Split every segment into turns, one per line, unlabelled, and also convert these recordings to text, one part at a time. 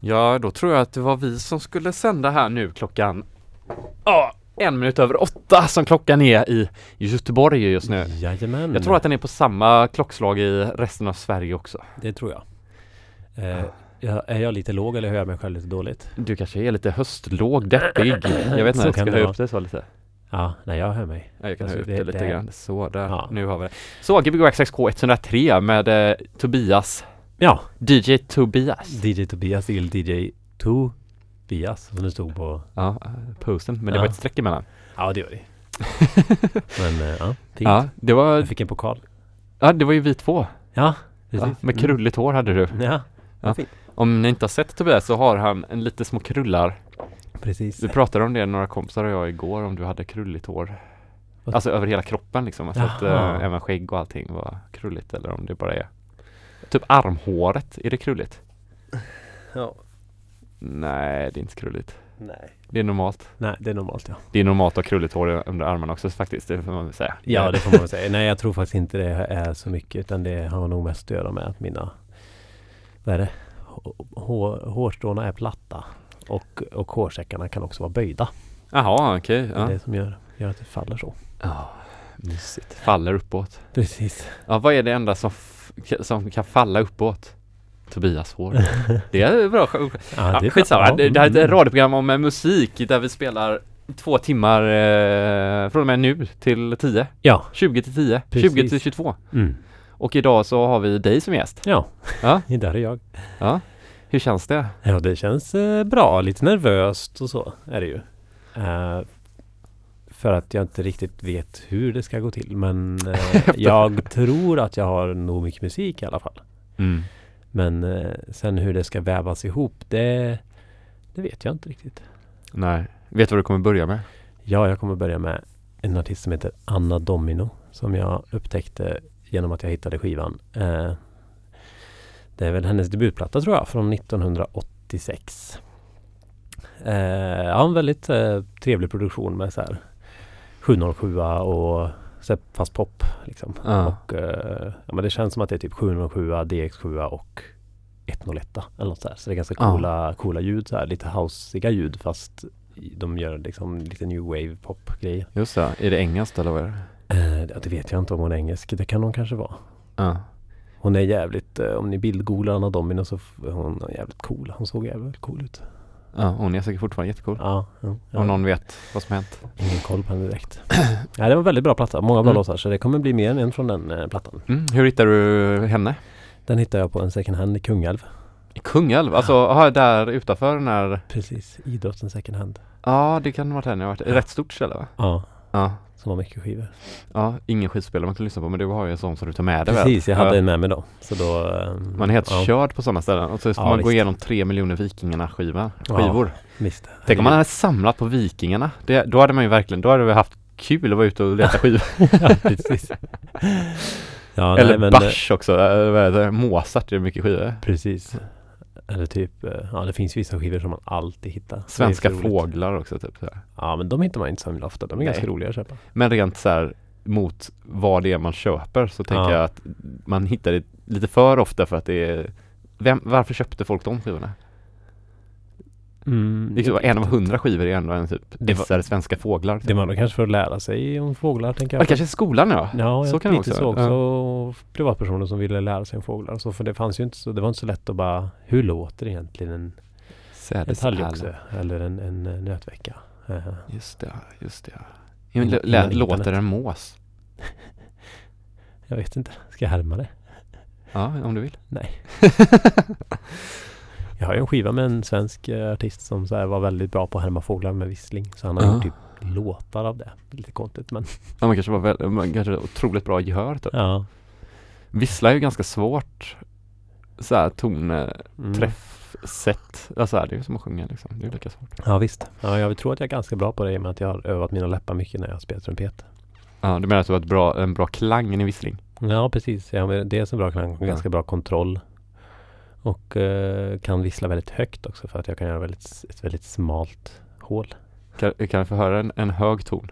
Ja, då tror jag att det var vi som skulle sända här nu klockan ja, en minut över åtta som klockan är i Göteborg just nu.
Jajamän.
Jag tror att den är på samma klockslag i resten av Sverige också.
Det tror jag. Eh, jag. Är jag lite låg eller hör jag mig själv lite dåligt?
Du kanske är lite höstlåg, deppig. Jag vet inte, jag ska höja upp det så lite.
Ja, nej jag hör mig.
Ja, jag kan
Alltså,
höja upp
det-
det, lite
det-
grann. Så där,
Ja.
nu har vi det. Så Gbg XXK 103 med eh, Tobias,
Ja,
DJ Tobias.
DJ Tobias till DJ Tobias som det stod på.
Ja, eh, posten, men det
Ja.
var ett streck emellan.
Ja, det gör det. Men eh, ja, fint.
Ja, det var,
Jag fick en pokal.
ja, det var ju vi två.
Ja,
Ja,
precis.
med krulligt hår hade du.
Mm. Ja.
Om ni inte har sett Tobias så har han en lite små krullar.
Precis.
Vi pratade om det några kompisar och jag igår om du hade krulligt hår.
Vad?
Alltså över hela kroppen liksom. Alltså att
Jaha.
äh, även skägg och allting var krulligt eller om det bara är Typ armhåret, är det krulligt?
Ja.
Nej, det är inte krulligt.
Nej.
Det är normalt.
Nej, det är normalt ja.
Det är normalt att ha krulligt hår under armarna också faktiskt, det får man väl säga.
Ja, det får man väl säga. Nej, jag tror faktiskt inte det är så mycket utan det har nog mest att göra med att mina vad är det? Hå- Hår, hårstråna är platta och, och hårsäckarna kan också vara böjda.
Jaha, okej.
Det är
ja.
det som gör, gör att det faller så.
Ja, mysigt. Faller uppåt.
Precis.
Ja, vad är det enda som, som kan falla uppåt? Tobias hår. Det är bra. Ja,
det är
skitsamma.
bra.
Det, det här är ett
Mm.
radioprogram om eh, musik där vi spelar två timmar eh, från och med nu till 10.
Ja.
20 till 10.
Precis.
20 till 22.
Mm.
Och idag så har vi dig som gäst.
Ja,
Ja.
där är jag.
Ja. Hur känns det?
Ja, det känns eh, bra. Lite nervöst och så är det ju. Eh, för att jag inte riktigt vet hur det ska gå till. Men eh, jag tror att jag har nog mycket musik i alla fall.
Mm.
Men eh, sen hur det ska vävas ihop, det, det vet jag inte riktigt.
Nej. Vet du vad du kommer börja med?
Ja, jag kommer börja med en artist som heter Anna Domino. Som jag upptäckte genom att jag hittade skivan. Eh, det är väl hennes debutplatta tror jag, från 1986. Eh, ja, en väldigt eh, trevlig produktion med så här 707 och fast pop. Liksom.
Ja.
Och, eh, ja, men det känns som att det är typ 707, DX7 och 101 eller något så här. Så det är ganska
Ja.
coola, coola ljud så här. Lite houseiga ljud fast de gör liksom lite new wave pop grejer.
Just det. Är det engelskt eller vad är det?
Eh, det vet jag inte om hon är engelsk. Det kan hon kanske vara.
Ja.
Hon är jävligt, eh, om ni bildgooglar Anna Domino så f- är hon jävligt cool. Hon såg jävligt cool ut.
Ja, hon är säkert fortfarande jättecool.
Ja, ja, ja.
Om någon vet vad som hänt.
Ingen koll på henne direkt. ja, det var en väldigt bra platta. Många bra
Mm.
låtar. Så det kommer bli mer än en från den eh, plattan.
Mm. Hur hittar du henne?
Den hittade jag på en second hand i Kungälv.
I Kungälv? Alltså, aha, där utanför när
Precis, idrotten second hand.
Ja, det kan ha varit henne. Rätt stort ställe va?
Ja,
Ja.
som har mycket skivor.
Ja, ingen skivspelare man kan lyssna på men du har ju en sån som du tar med dig väl?
Precis, jag hade
ja.
en med mig då. Så då ehm,
Man är helt
ja,
körd på sådana ställen och så ska
Ja,
man gå
visst.
igenom tre miljoner Vikingarna skiva,
Ja.
skivor.
Visst.
Tänk om man hade samlat på Vikingarna. Det, då hade man ju verkligen, då hade vi haft kul att vara ute och leta skivor.
ja, precis. Ja,
Eller
nej, men,
Bach också? Mozart, det är mycket skivor.
Precis. Eller typ, eh, ja det finns vissa skivor som man alltid hittar.
Svenska fåglar också typ så här.
Ja men de hittar man inte så himla ofta. De är
Nej.
ganska roliga att köpa.
Men rent så här mot vad det är man köper så tänker
Ja.
jag att man hittar det lite för ofta för att det är vem, Varför köpte folk de skivorna?
Mm,
Liksom, en av hundra skivor är ändå en typ
Det var-
svenska fåglar. typ.
Det var nog kanske för att lära sig om fåglar tänker
Ja,
jag.
det kanske skolan ja.
Ja,
så
jag
kan det också
så också. Privatpersoner som ville lära sig om fåglar. Så för det fanns ju inte så, det var inte så lätt att bara, hur låter egentligen en, en talgoxe eller en, en eh, nötvecka? Eh,
Just det, just det. Ja, lä-
innan
låter en mås?
Jag vet inte, ska jag härma det?
Ja, om du vill.
Nej. jag har ju en skiva med en svensk eh, artist som så var väldigt bra på att härma fåglar med vissling. Så han har
Ja.
gjort typ låtar av det. Lite konstigt men
Ja, man kanske var väl, man kanske otroligt bra gehör typ.
ja.
Vissla är ju ganska svårt så här ton, eh,
Mm.
Alltså det är ju som att sjunga liksom. Det är ju lika svårt.
Ja visst. Ja, jag tror att jag är ganska bra på det i och med att jag har övat mina läppar mycket när jag spelar trumpet.
Ja, du menar att du har ett bra, en bra klang i vissling?
Ja precis. Jag har dels en bra klang och
Ja.
ganska bra kontroll. Och eh, kan vissla väldigt högt också för att jag kan göra väldigt, ett väldigt smalt hål.
Kan, kan jag få höra en, en hög ton?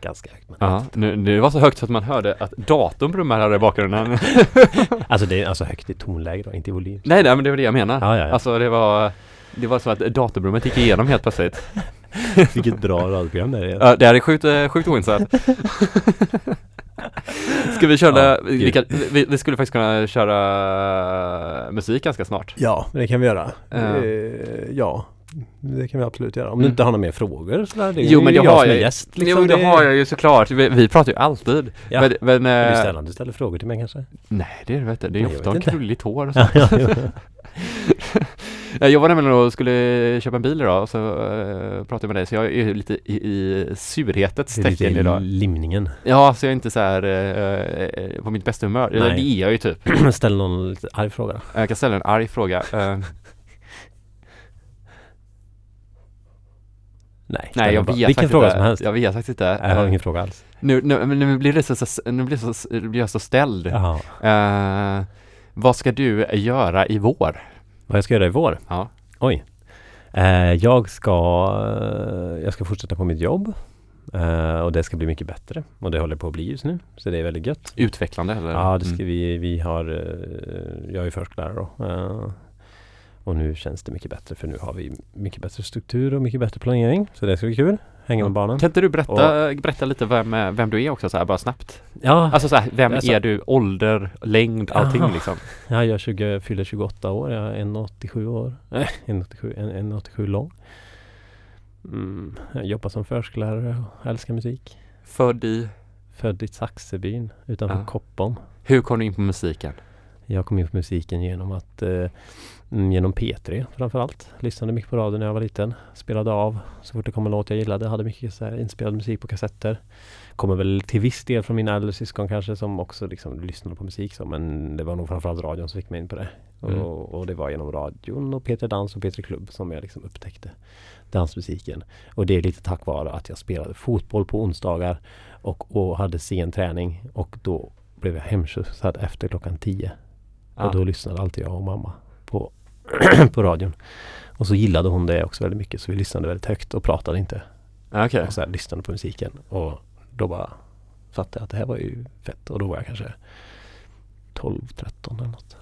ganska högt.
Ja, nu, det var så högt så att man hörde att datorn brummar här i bakgrunden.
Alltså det är alltså högt i tonläge då, inte i volym.
nej, nej, men det var det jag menar.
Ja, ja, ja.
Alltså det var Det var så att datorbrummet gick igenom helt plötsligt.
Vilket bra radioprogram det är.
Ja, det här är sjukt, eh, sjukt oinsatt. Ska vi köra,
Ja,
vi, kan, vi, vi skulle faktiskt kunna köra musik ganska snart.
Ja, det kan vi göra.
Ja.
Eh, ja, det kan vi absolut göra. Om
Mm.
du inte har några mer frågor sådär. Det är
Jo men det
jag
har
som är
jag
gäst. Liksom,
Jo det har jag ju såklart, vi, vi pratar ju alltid.
Ja.
Men, men
Det är
eh,
sällan du ställer frågor till mig kanske?
nej det är det du, det är
Nej,
ofta
inte.
krulligt hår och så.
Ja, ja.
Eh, Jag var nämligen och skulle köpa en bil idag och så uh, pratade jag med dig så jag är lite i, i surhetets tecken idag.
limningen.
Ja, så jag är inte så här eh, eh, på mitt bästa humör.
Nej.
det är jag ju typ.
Ställ någon lite arg fråga.
Jag kan ställa en arg fråga. Eh,
Nej,
nej, jag
bara-
vet
Vilken fråga
inte.
som helst.
Jag vet faktiskt inte.
Nej, jag har
Eh,
ingen fråga alls.
nu, nu, nu blir det så, så, nu blir, så, blir jag så ställd. Eh, vad ska du göra i vår?
Vad jag ska göra i vår?
Ja.
Oj. Eh, jag ska eh, Jag ska fortsätta på mitt jobb. Eh, och det ska bli mycket bättre. Och det håller på att bli just nu. Så det är väldigt gött.
Utvecklande eller?
Ja, det ska
Mm.
vi, vi har, eh, jag är förskollärare då. eh, Och nu känns det mycket bättre för nu har vi mycket bättre struktur och mycket bättre planering. Så det ska bli kul. Hänga med barnen.
Kan inte du berätta, berätta lite vem, eh, vem du är också så här bara snabbt?
Ja,
Alltså så här, vem
Alltså-
är du? Ålder, längd, allting
Aha.
liksom?
ja jag 20, fyller 28 år. Jag är 1,87 år. Nej, 1,87 en- 1,87 lång. Mm, jag jobbar som förskollärare och älskar musik.
Född i?
Född i Saxebyn utanför
Ja.
Koppom.
Hur kom du in på musiken?
Jag kom in på musiken genom att eh, mm, Genom P3 framförallt. Lyssnade mycket på radio när jag var liten. Spelade av så fort det kom en låt jag gillade. Hade mycket så här, inspelad musik på kassetter. Kommer väl till viss del från mina äldre syskon kanske som också liksom lyssnade på musik så. Men det var nog framförallt radion som fick mig in på det.
Mm.
Och, och det var genom radion och P3 Dans och P3 Klubb som jag liksom upptäckte dansmusiken. Och det är lite tack vare att jag spelade fotboll på onsdagar och, och hade sen träning. Och då blev jag hemskjutsad efter klockan 10. Och då lyssnade alltid jag och mamma på, på radion. Och så gillade hon det också väldigt mycket så vi lyssnade väldigt högt och pratade inte.
Ja, Okej.
Och så här, lyssnade på musiken. Och då bara fattade jag att det här var ju fett. Och då var jag kanske 12, 13 eller något.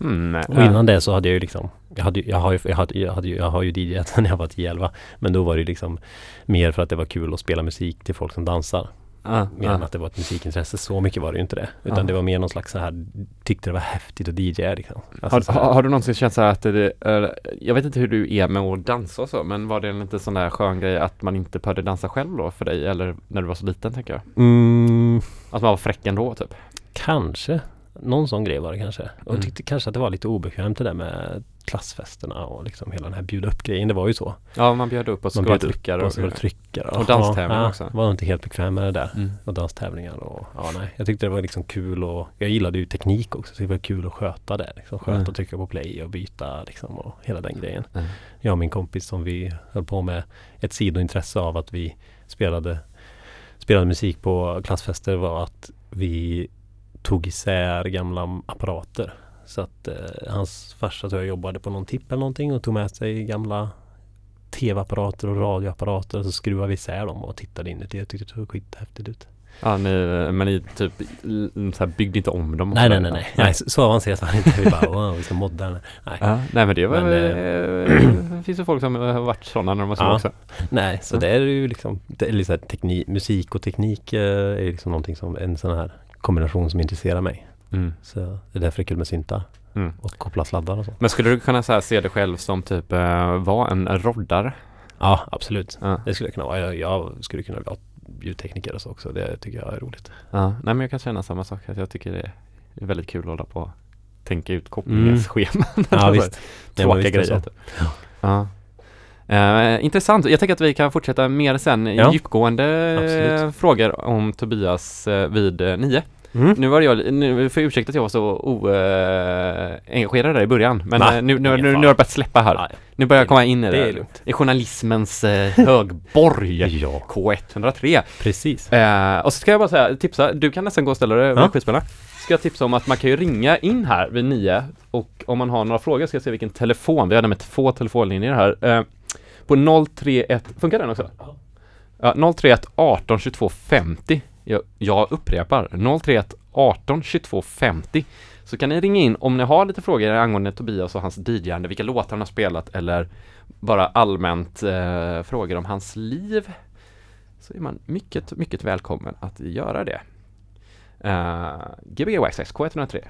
Mm,
Och innan det så hade jag ju liksom Jag, hade, ju- jag, har, ju, jag, hade, jag, hade, ju- jag har ju DJat när jag var 10-11 Men då var det liksom Mer för att det var kul att spela musik till folk som dansar
ah,
Mer än
ah.
att det var ett musikintresse. Så mycket var det ju inte det. Utan
Ja.
det var mer någon slags så här Tyckte det var häftigt att DJa liksom. Alltså
Har, har, har du någonsin känt så här att det, eller, jag vet inte hur du är med att dansa och så, men var det en lite sån där skön grej att man inte behövde dansa själv då för dig, eller när du var så liten tänker jag?
Mm,
Att man var fräck ändå typ?
kanske. Någon sån grej var det kanske. Och
Mm.
tyckte kanske att det var lite obekvämt det där med klassfesterna och liksom hela den här bjuda upp grejen. Det var ju så.
Ja, man bjöd upp och så
upp
tryckare
och så var tryckare.
och danstävlingar
ja,
också.
Var inte helt bekväm med det där.
Mm.
Och danstävlingar och ja nej. Jag tyckte det var liksom kul och jag gillade ju teknik också. Så det var kul att sköta det. Liksom, sköta
Mm.
och trycka på play och byta liksom och hela den grejen.
Mm.
Jag och min kompis som vi höll på med ett sidointresse av att vi spelade, spelade musik på klassfester var att vi tog isär gamla apparater. Så att eh, hans farsa tror jag jobbade på någon tipp eller någonting och tog med sig gamla tv-apparater och radioapparater och så skruvade vi isär dem och tittade inuti. Jag tyckte det såg skithäftigt ut.
Ja, ni, men ni typ så här byggde inte om dem?
Nej, nej, nej, nej, nej. Så, så avancerat var det inte. Vi bara, wow, vi ska modda den. Nej.
Ja, nej men det var,
Men,
det finns ju folk som har varit sådana när de var små
Ja.
också.
Nej, så
Ja.
det är ju liksom, det är här teknik, musik och teknik eh, är liksom någonting som, en sån här kombination som intresserar mig.
Mm.
Så det är därför det är kul med syntar
Mm.
och koppla sladdar och så.
Men skulle du kunna här, se dig själv som typ uh, vara en roddare?
Ja, absolut.
Ja.
Det skulle jag kunna vara. Jag, jag skulle kunna vara ljudtekniker och så också. Det tycker jag är roligt.
Ja, nej men jag kan känna samma sak. Att jag tycker det är väldigt kul att hålla på och tänka ut kopplingsscheman.
Mm. Ja, visst. Ja,
Tråkiga
visst är det
grejer. typ. Ja. Eh, intressant. Jag tänker att vi kan fortsätta mer sen.
Ja.
Djupgående
Absolut.
eh, frågor om Tobias eh, vid eh, nio.
Mm.
Nu var jag, nu får jag ursäkta att jag var så oengagerad där i början. Men nu, nu, nu, nu har jag börjat släppa här.
Ja,
Nu börjar jag
det-
komma in i
det
det. I journalismens eh, högborg.
ja,
K103.
precis.
Eh, och så ska jag bara säga, tipsa, du kan nästan gå och ställa dig
Ja.
Ska jag tipsa om att man kan ju ringa in här vid nio och om man har några frågor ska jag se vilken telefon, vi har nämligen två telefonlinjer här. Eh, på 031, funkar den också?
Ja,
031 18 22 50. Jag, jag upprepar, 031 18 22 50. Så kan ni ringa in om ni har lite frågor angående Tobias och hans dj vilka låtar han har spelat eller bara allmänt eh, frågor om hans liv. Så är man mycket, mycket välkommen att göra det. Uh, Gbxsk 103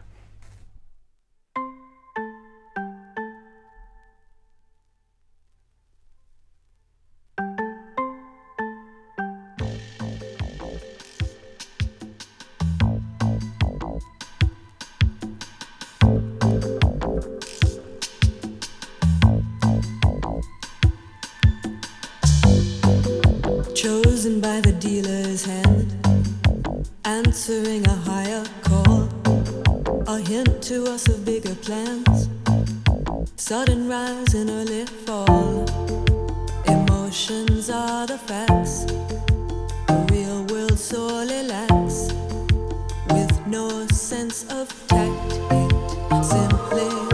chosen by the dealer's hand, answering a higher call, a hint to us of bigger plans, sudden rise and early fall. Emotions are the facts, the real world sorely lacks, with no sense of tact. It simply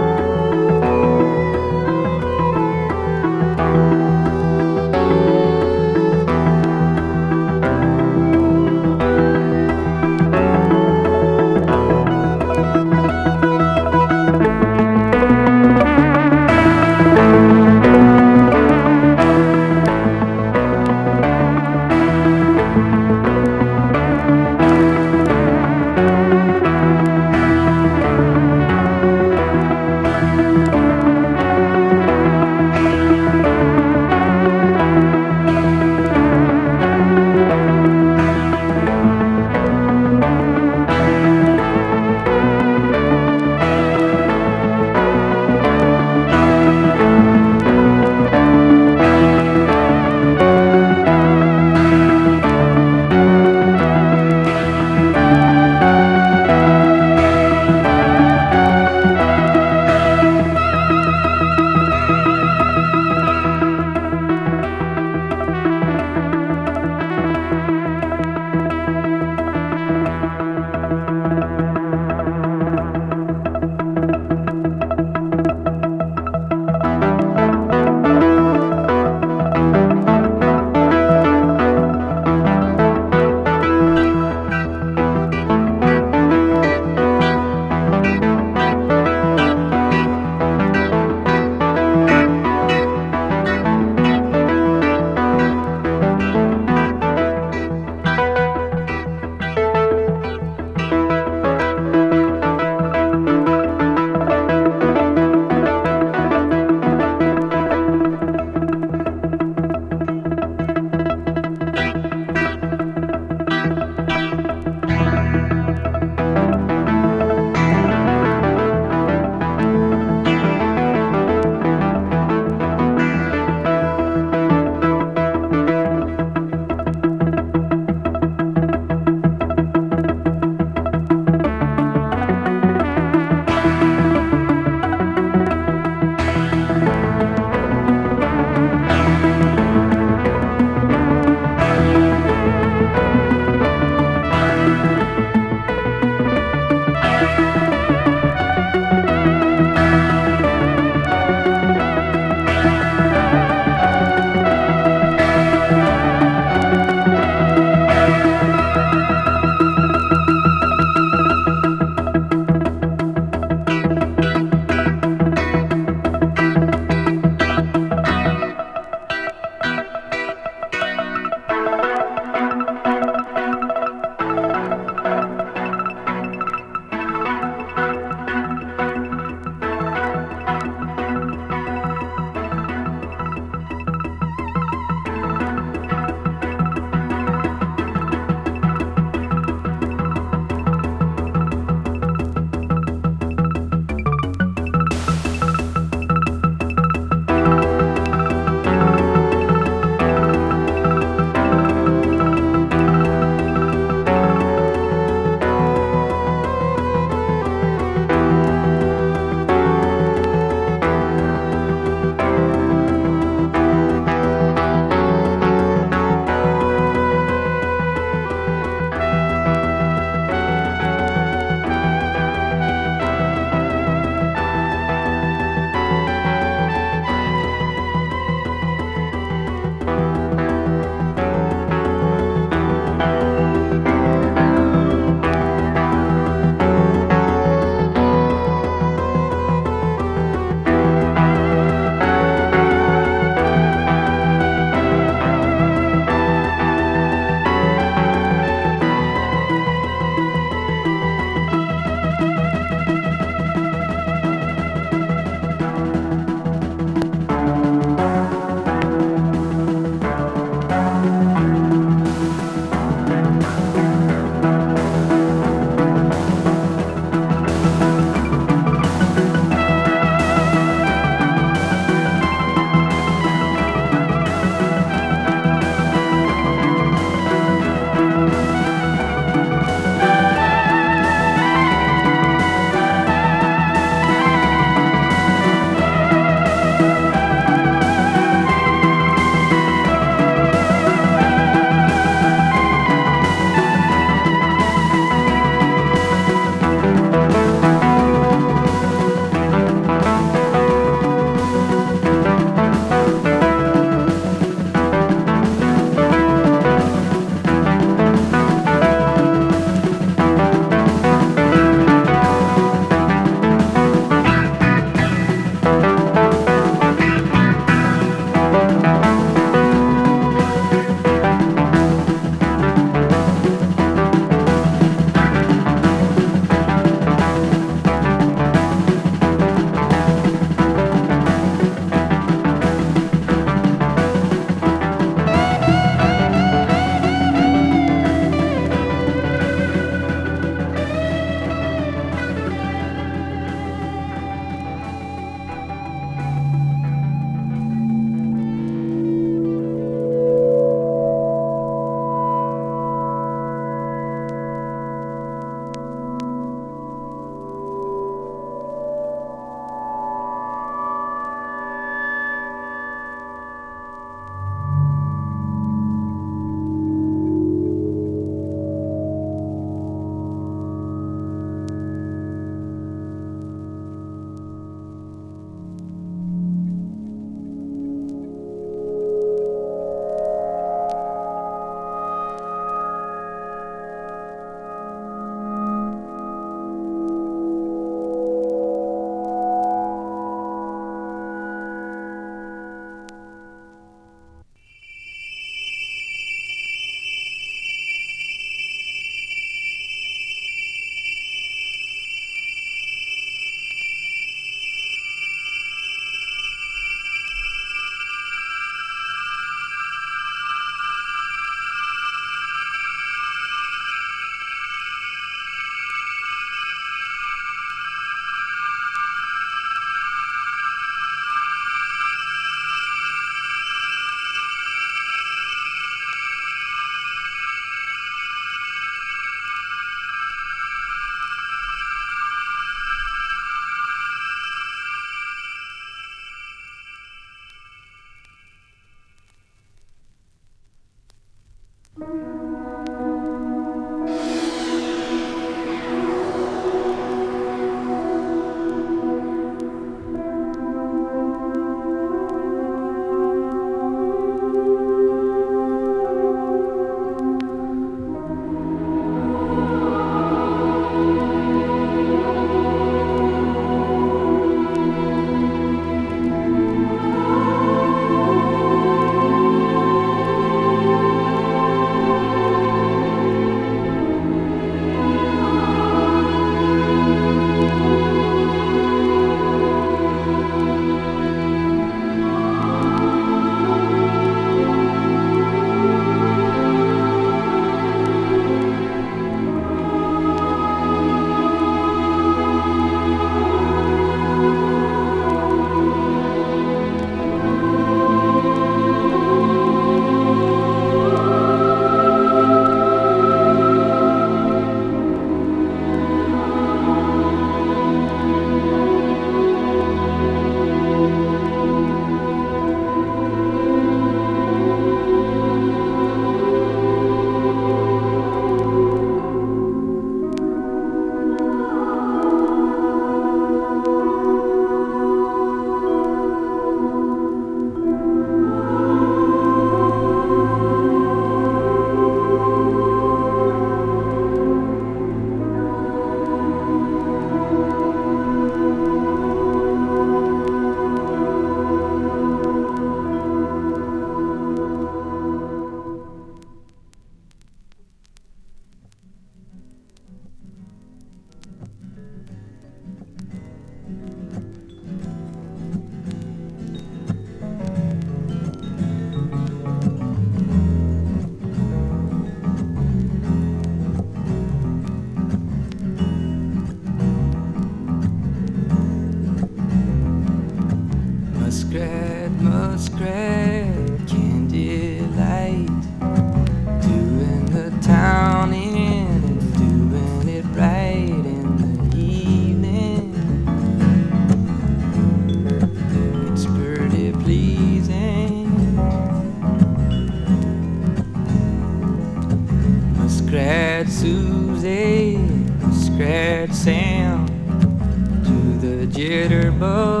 Oh.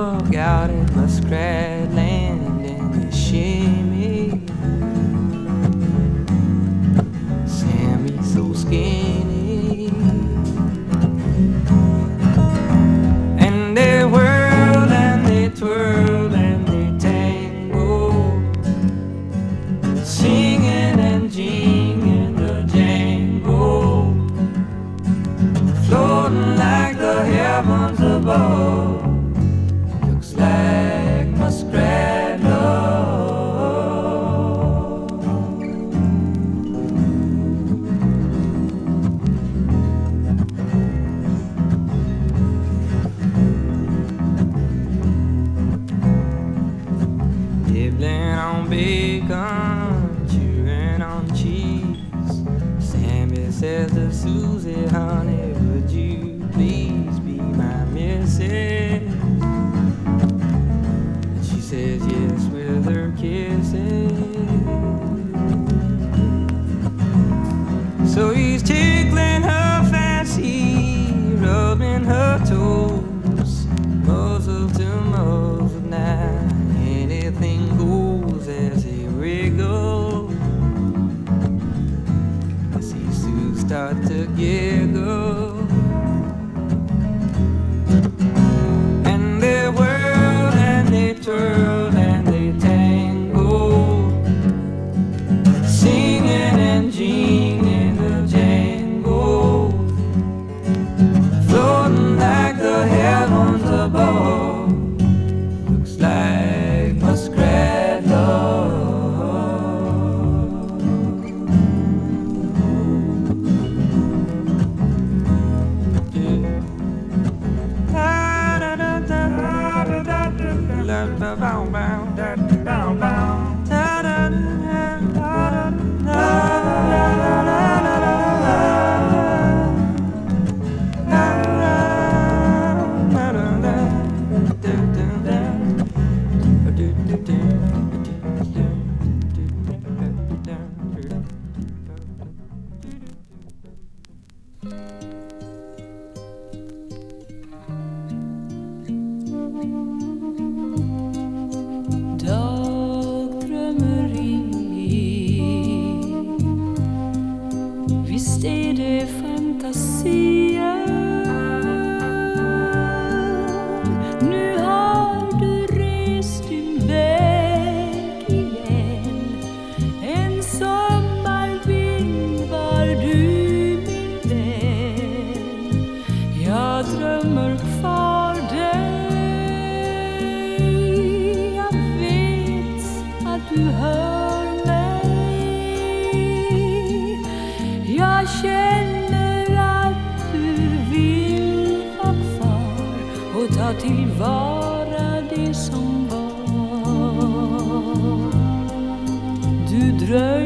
Du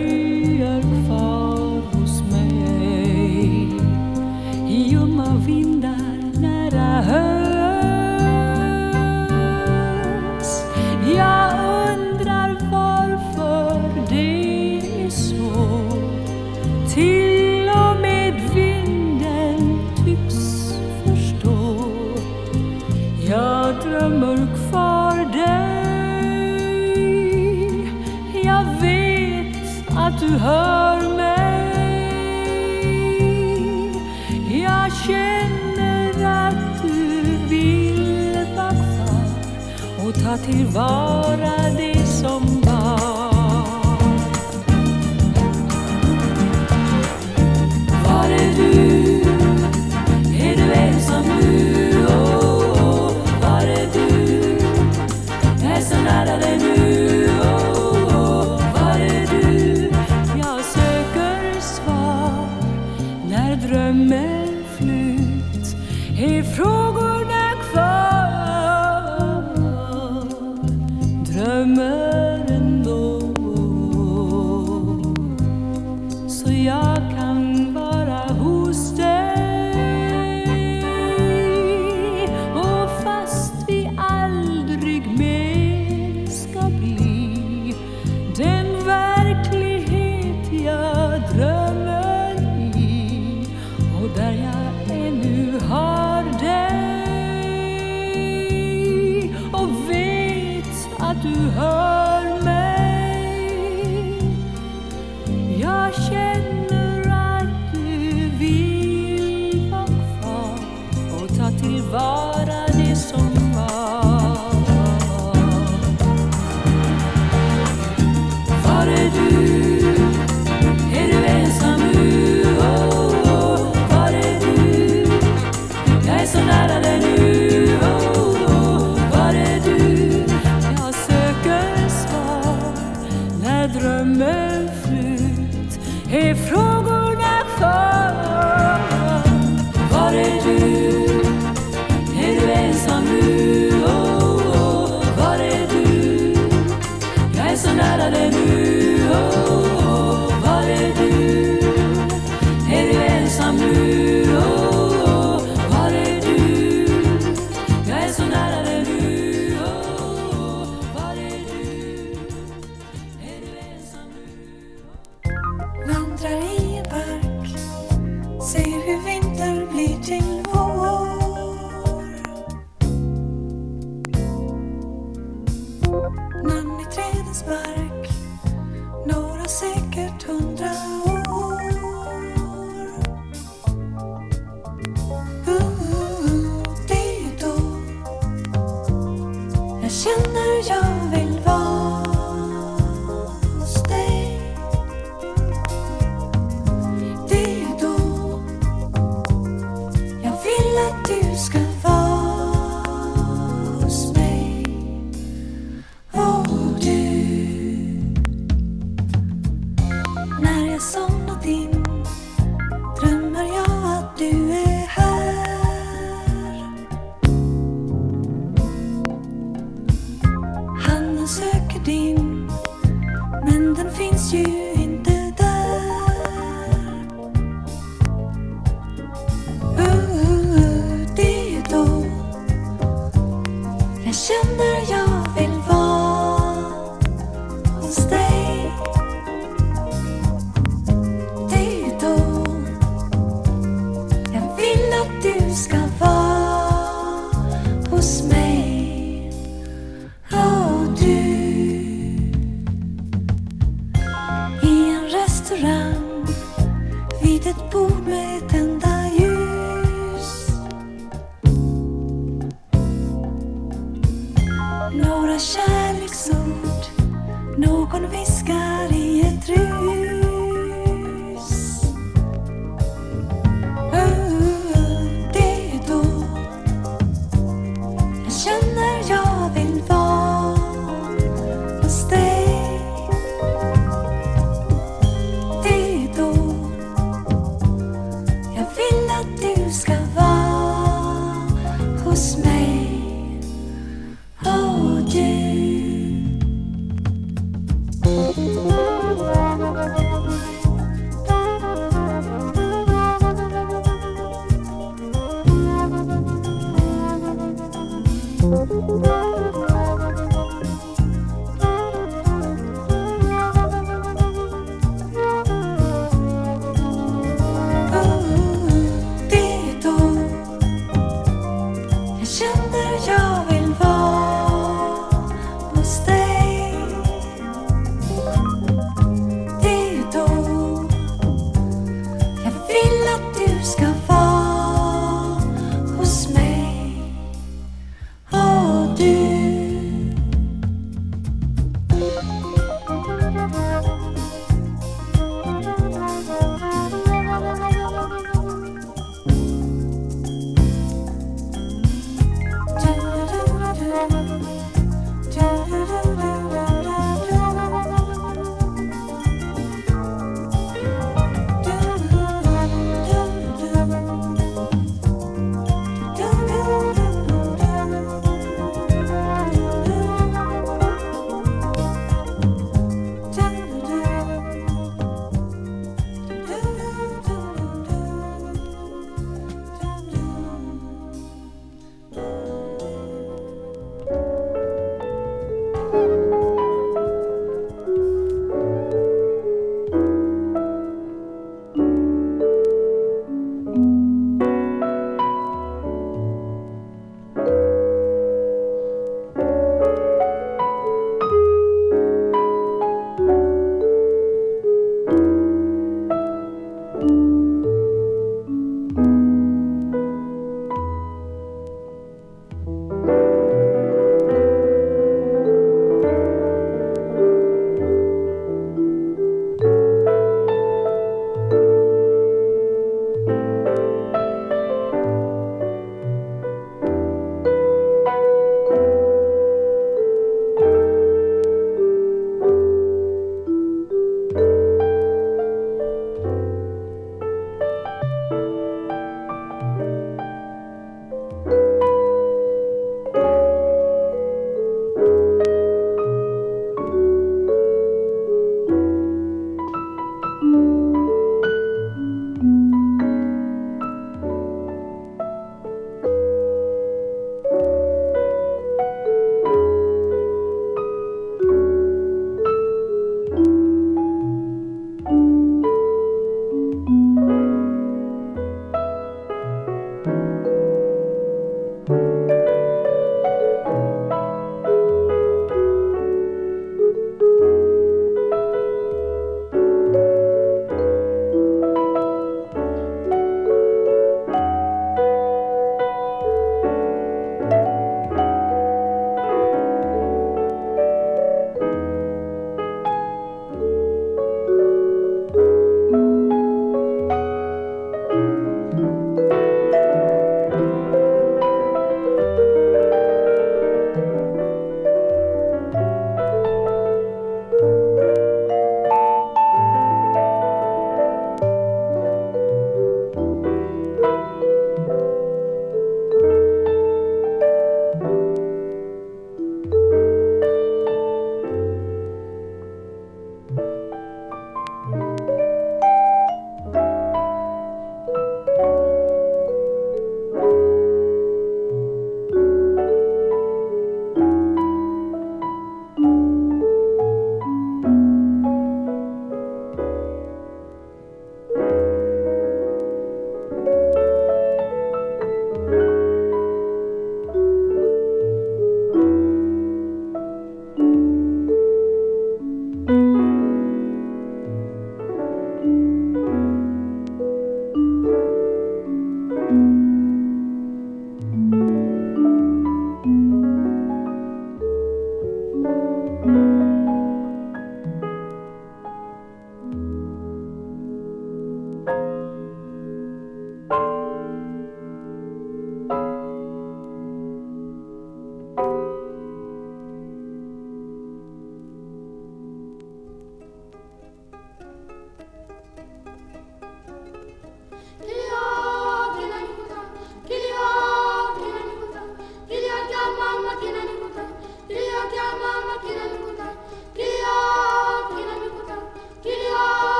När
jag
somnat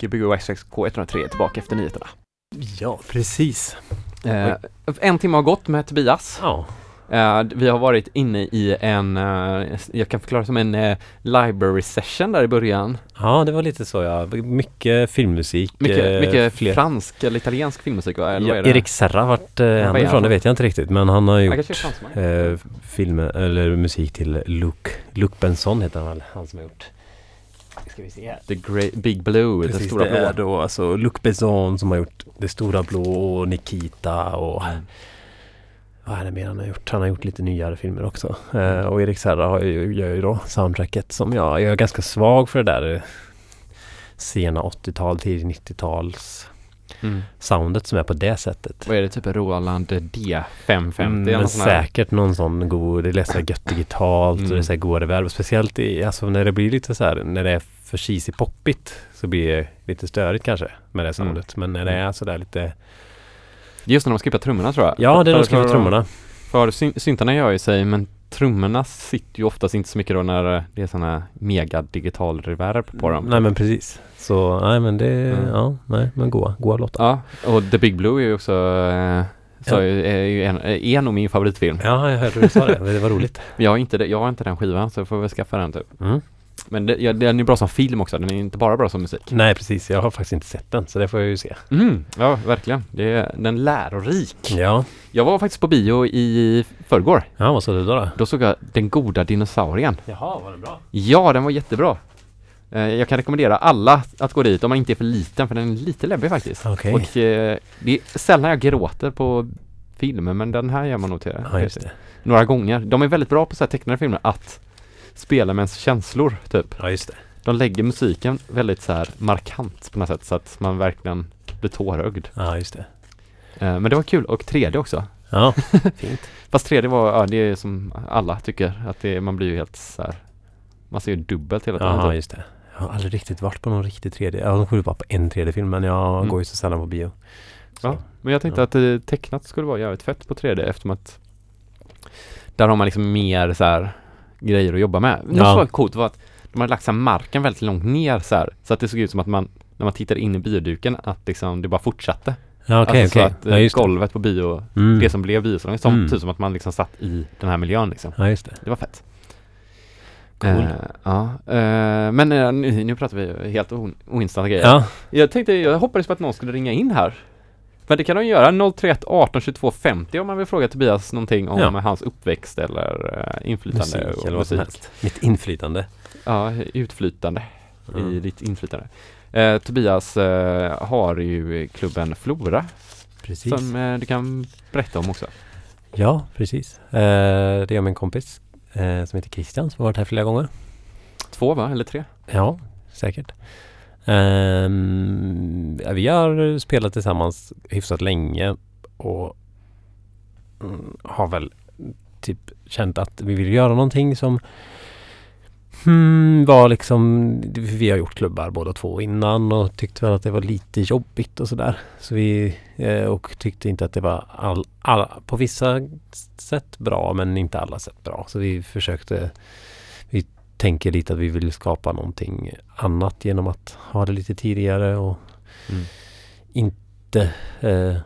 Gbg K103 är tillbaka efter nyheterna.
Ja, precis.
Eh, en timme har gått med Tobias.
Ja,
Eh, vi har varit inne i en, eh, jag kan förklara som en eh, library session där i början.
ja det var lite så ja. Mycket filmmusik.
Mycket,
eh,
mycket
fler-
fransk eller italiensk filmmusik va? Eller
Ja? Erik Serra vart eh, han
är
ifrån,
han?
det vet jag inte riktigt. Men han har
Han
gjort
fransman.
eh, filmer, eller musik till Luke, Luke Benson heter han väl, han som har gjort. Ska vi se här.
The Great Big Blue, den
Precis,
stora
det
blå.
är då alltså Luc Besson som har gjort Det stora blå och Nikita och vad är det mer han har gjort? Han har gjort lite nyare filmer också. Eh, och Erik Serra har ju, gör ju då soundtracket som jag, jag är ganska svag för det där eh, sena 80-tal, tidigt 90-tals
Mm.
soundet som är på det sättet.
Vad är det, typ Roland D550?
Mm,
eller
men säkert någon sån god, det är så här gött digitalt och det är
Mm.
så här goda reverb. Speciellt i, alltså när det blir lite så här, när det är för cheesy poppigt så blir det lite störigt kanske med det soundet. Men när det är så där lite
Just när de skippar trummorna tror jag.
Ja, det är
För-
de
för-
trummorna.
För syn- syntarna gör ju sig, men trummorna sitter ju oftast inte så mycket då när det är sådana mega digital reverb på dem.
Nej men precis. Så nej men det,
Mm.
ja, nej men goa, goa låtar.
Ja, och The Big Blue är ju också eh, så
Ja.
är ju en, är nog min favoritfilm.
Ja, jag hörde du sa det. Det var roligt.
Jag har inte, jag har inte den skivan så jag får väl skaffa den typ.
Mm.
Men det, ja, den är bra som film också, den är inte bara bra som musik.
Nej precis, jag har faktiskt inte sett den så det får jag ju se.
Mm, ja, verkligen. Det är, den är lärorik.
Ja,
Jag var faktiskt på bio i förrgår.
ja vad sa du då? då?
Då såg jag Den goda dinosaurien.
Jaha, var det bra?
Ja, den var jättebra. Eh, Jag kan rekommendera alla att gå dit om man inte är för liten för den är lite läbbig faktiskt.
Okej.
Och eh, det är sällan jag gråter på filmer men den här gör man nog till.
Ja, just det.
Några gånger. De är väldigt bra på så här tecknade filmer att spela med ens känslor typ.
Ja, just det.
De lägger musiken väldigt så här markant på något sätt så att man verkligen blir tårögd.
Ja, just det.
Eh, Men det var kul och 3D också.
Ja, fint.
Fast 3D var, ja det är som alla tycker att det, man blir ju helt så här. Man ser ju dubbelt hela tiden.
Ja,
typ.
just det. Jag har aldrig riktigt varit på någon riktig 3D. Jag har varit bara på en 3D-film men jag
Mm.
går ju så sällan på bio. Så.
Ja, men jag tänkte
Ja.
att eh, tecknat skulle vara jävligt fett på 3D eftersom att där har man liksom mer så här grejer att jobba med. Något
Ja.
som var coolt var att de hade lagt så marken väldigt långt ner så här så att det såg ut som att man när man tittade in i bioduken att liksom det bara fortsatte.
Ja, okej,
alltså
okej.
så att eh,
Ja,
golvet på bio,
Mm.
det som blev biosalongen, som,
Mm.
typ som att man liksom satt i den här miljön liksom.
Ja, just det.
Det var fett.
Cool.
Eh, ja, eh, men eh, nu, nu pratar vi helt o- ointressanta grejer.
Ja,
Jag tänkte, jag hoppades på att någon skulle ringa in här. Men det kan de göra, 031 18 22 50 om man vill fråga Tobias någonting om
Ja.
hans uppväxt eller uh, inflytande
musik eller
musik.
Mitt inflytande.
Ja, utflytande i
Mm.
ditt inflytande. Eh, Tobias eh, har ju klubben Flora
Precis.
som eh, du kan berätta om också.
Ja, precis. Eh, det är en kompis eh, som heter Christian som har varit här flera gånger.
Två va, eller tre?
Ja, säkert. Um, ja, vi har spelat tillsammans hyfsat länge och mm, har väl typ känt att vi vill göra någonting som hmm, var liksom Vi har gjort klubbar båda två innan och tyckte väl att det var lite jobbigt och sådär. Så vi eh, och tyckte inte att det var all, all, på vissa sätt bra men inte alla sätt bra. Så vi försökte tänker lite att vi vill skapa någonting annat genom att ha det lite tidigare och
Mm.
inte eh,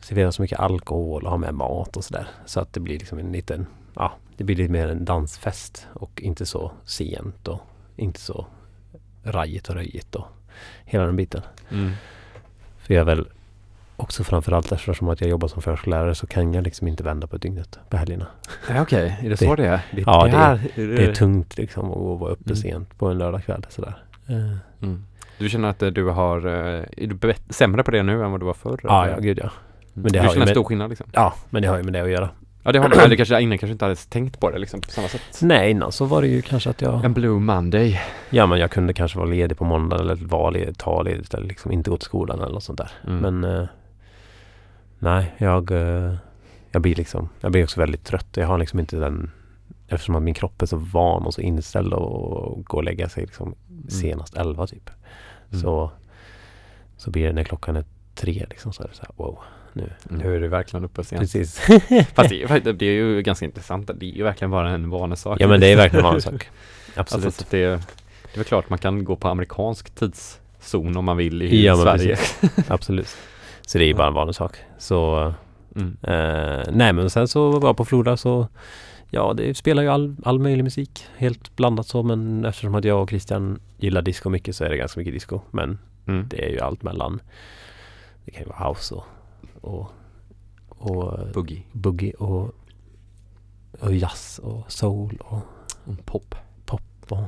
servera så mycket alkohol och ha med mat och sådär. Så att det blir liksom en liten, ja, det blir lite mer en dansfest och inte så sent och inte så rajigt och röjigt och hela den biten.
Mm.
För jag är väl också framförallt eftersom att jag jobbar som förskollärare så kan jag liksom inte vända på dygnet på helgerna.
Ja, Okej, är det så det är? Det,
Ja, det är-
här,
Det är tungt liksom att vara uppe
Mm.
sent på en lördagkväll sådär. Eh,
Mm. Du känner att eh, du har, eh, är du bet- sämre på det nu än vad du var förr?
Ja,
eller?
ja, gud ja.
Mm.
men det
du känner
med-
stor skillnad liksom?
Ja, men det har ju med det att göra.
Ja det har du, eller kanske innan kanske inte hade tänkt på det liksom på samma sätt.
Nej, innan så var det ju kanske att jag...
En Blue Monday.
Ja, men jag kunde kanske vara ledig på måndag eller vara ledig, ta ledigt eller liksom inte gå till skolan eller något sånt där.
Mm.
Men nej, jag, eh, jag blir liksom, jag blir också väldigt trött. Jag har liksom inte den, eftersom att min kropp är så van och så inställd att gå och lägga sig liksom senast elva typ.
Mm.
Så, så blir det när klockan är tre liksom så är det så här, wow, nu.
Nu är du verkligen uppe sent.
Precis.
Fast det är, det är ju ganska intressant. Det är ju verkligen bara en vanesak.
ja men det är verkligen en vanlig sak.
Alltså,
Absolut.
så att det, det är klart man kan gå på amerikansk tids zon om man vill i
Ja,
Sverige.
Absolut. Så det är ju bara en vanlig sak. Så
Mm.
eh, nej men sen så var jag på Floda så Ja det spelar ju all, all möjlig musik. Helt blandat så men eftersom att jag och Christian gillar disco mycket så är det ganska mycket disco. Men
Mm.
det är ju allt mellan Det kan ju vara house och och, och
Boogie.
boogie och, och jazz och soul och
Mm, Pop.
pop och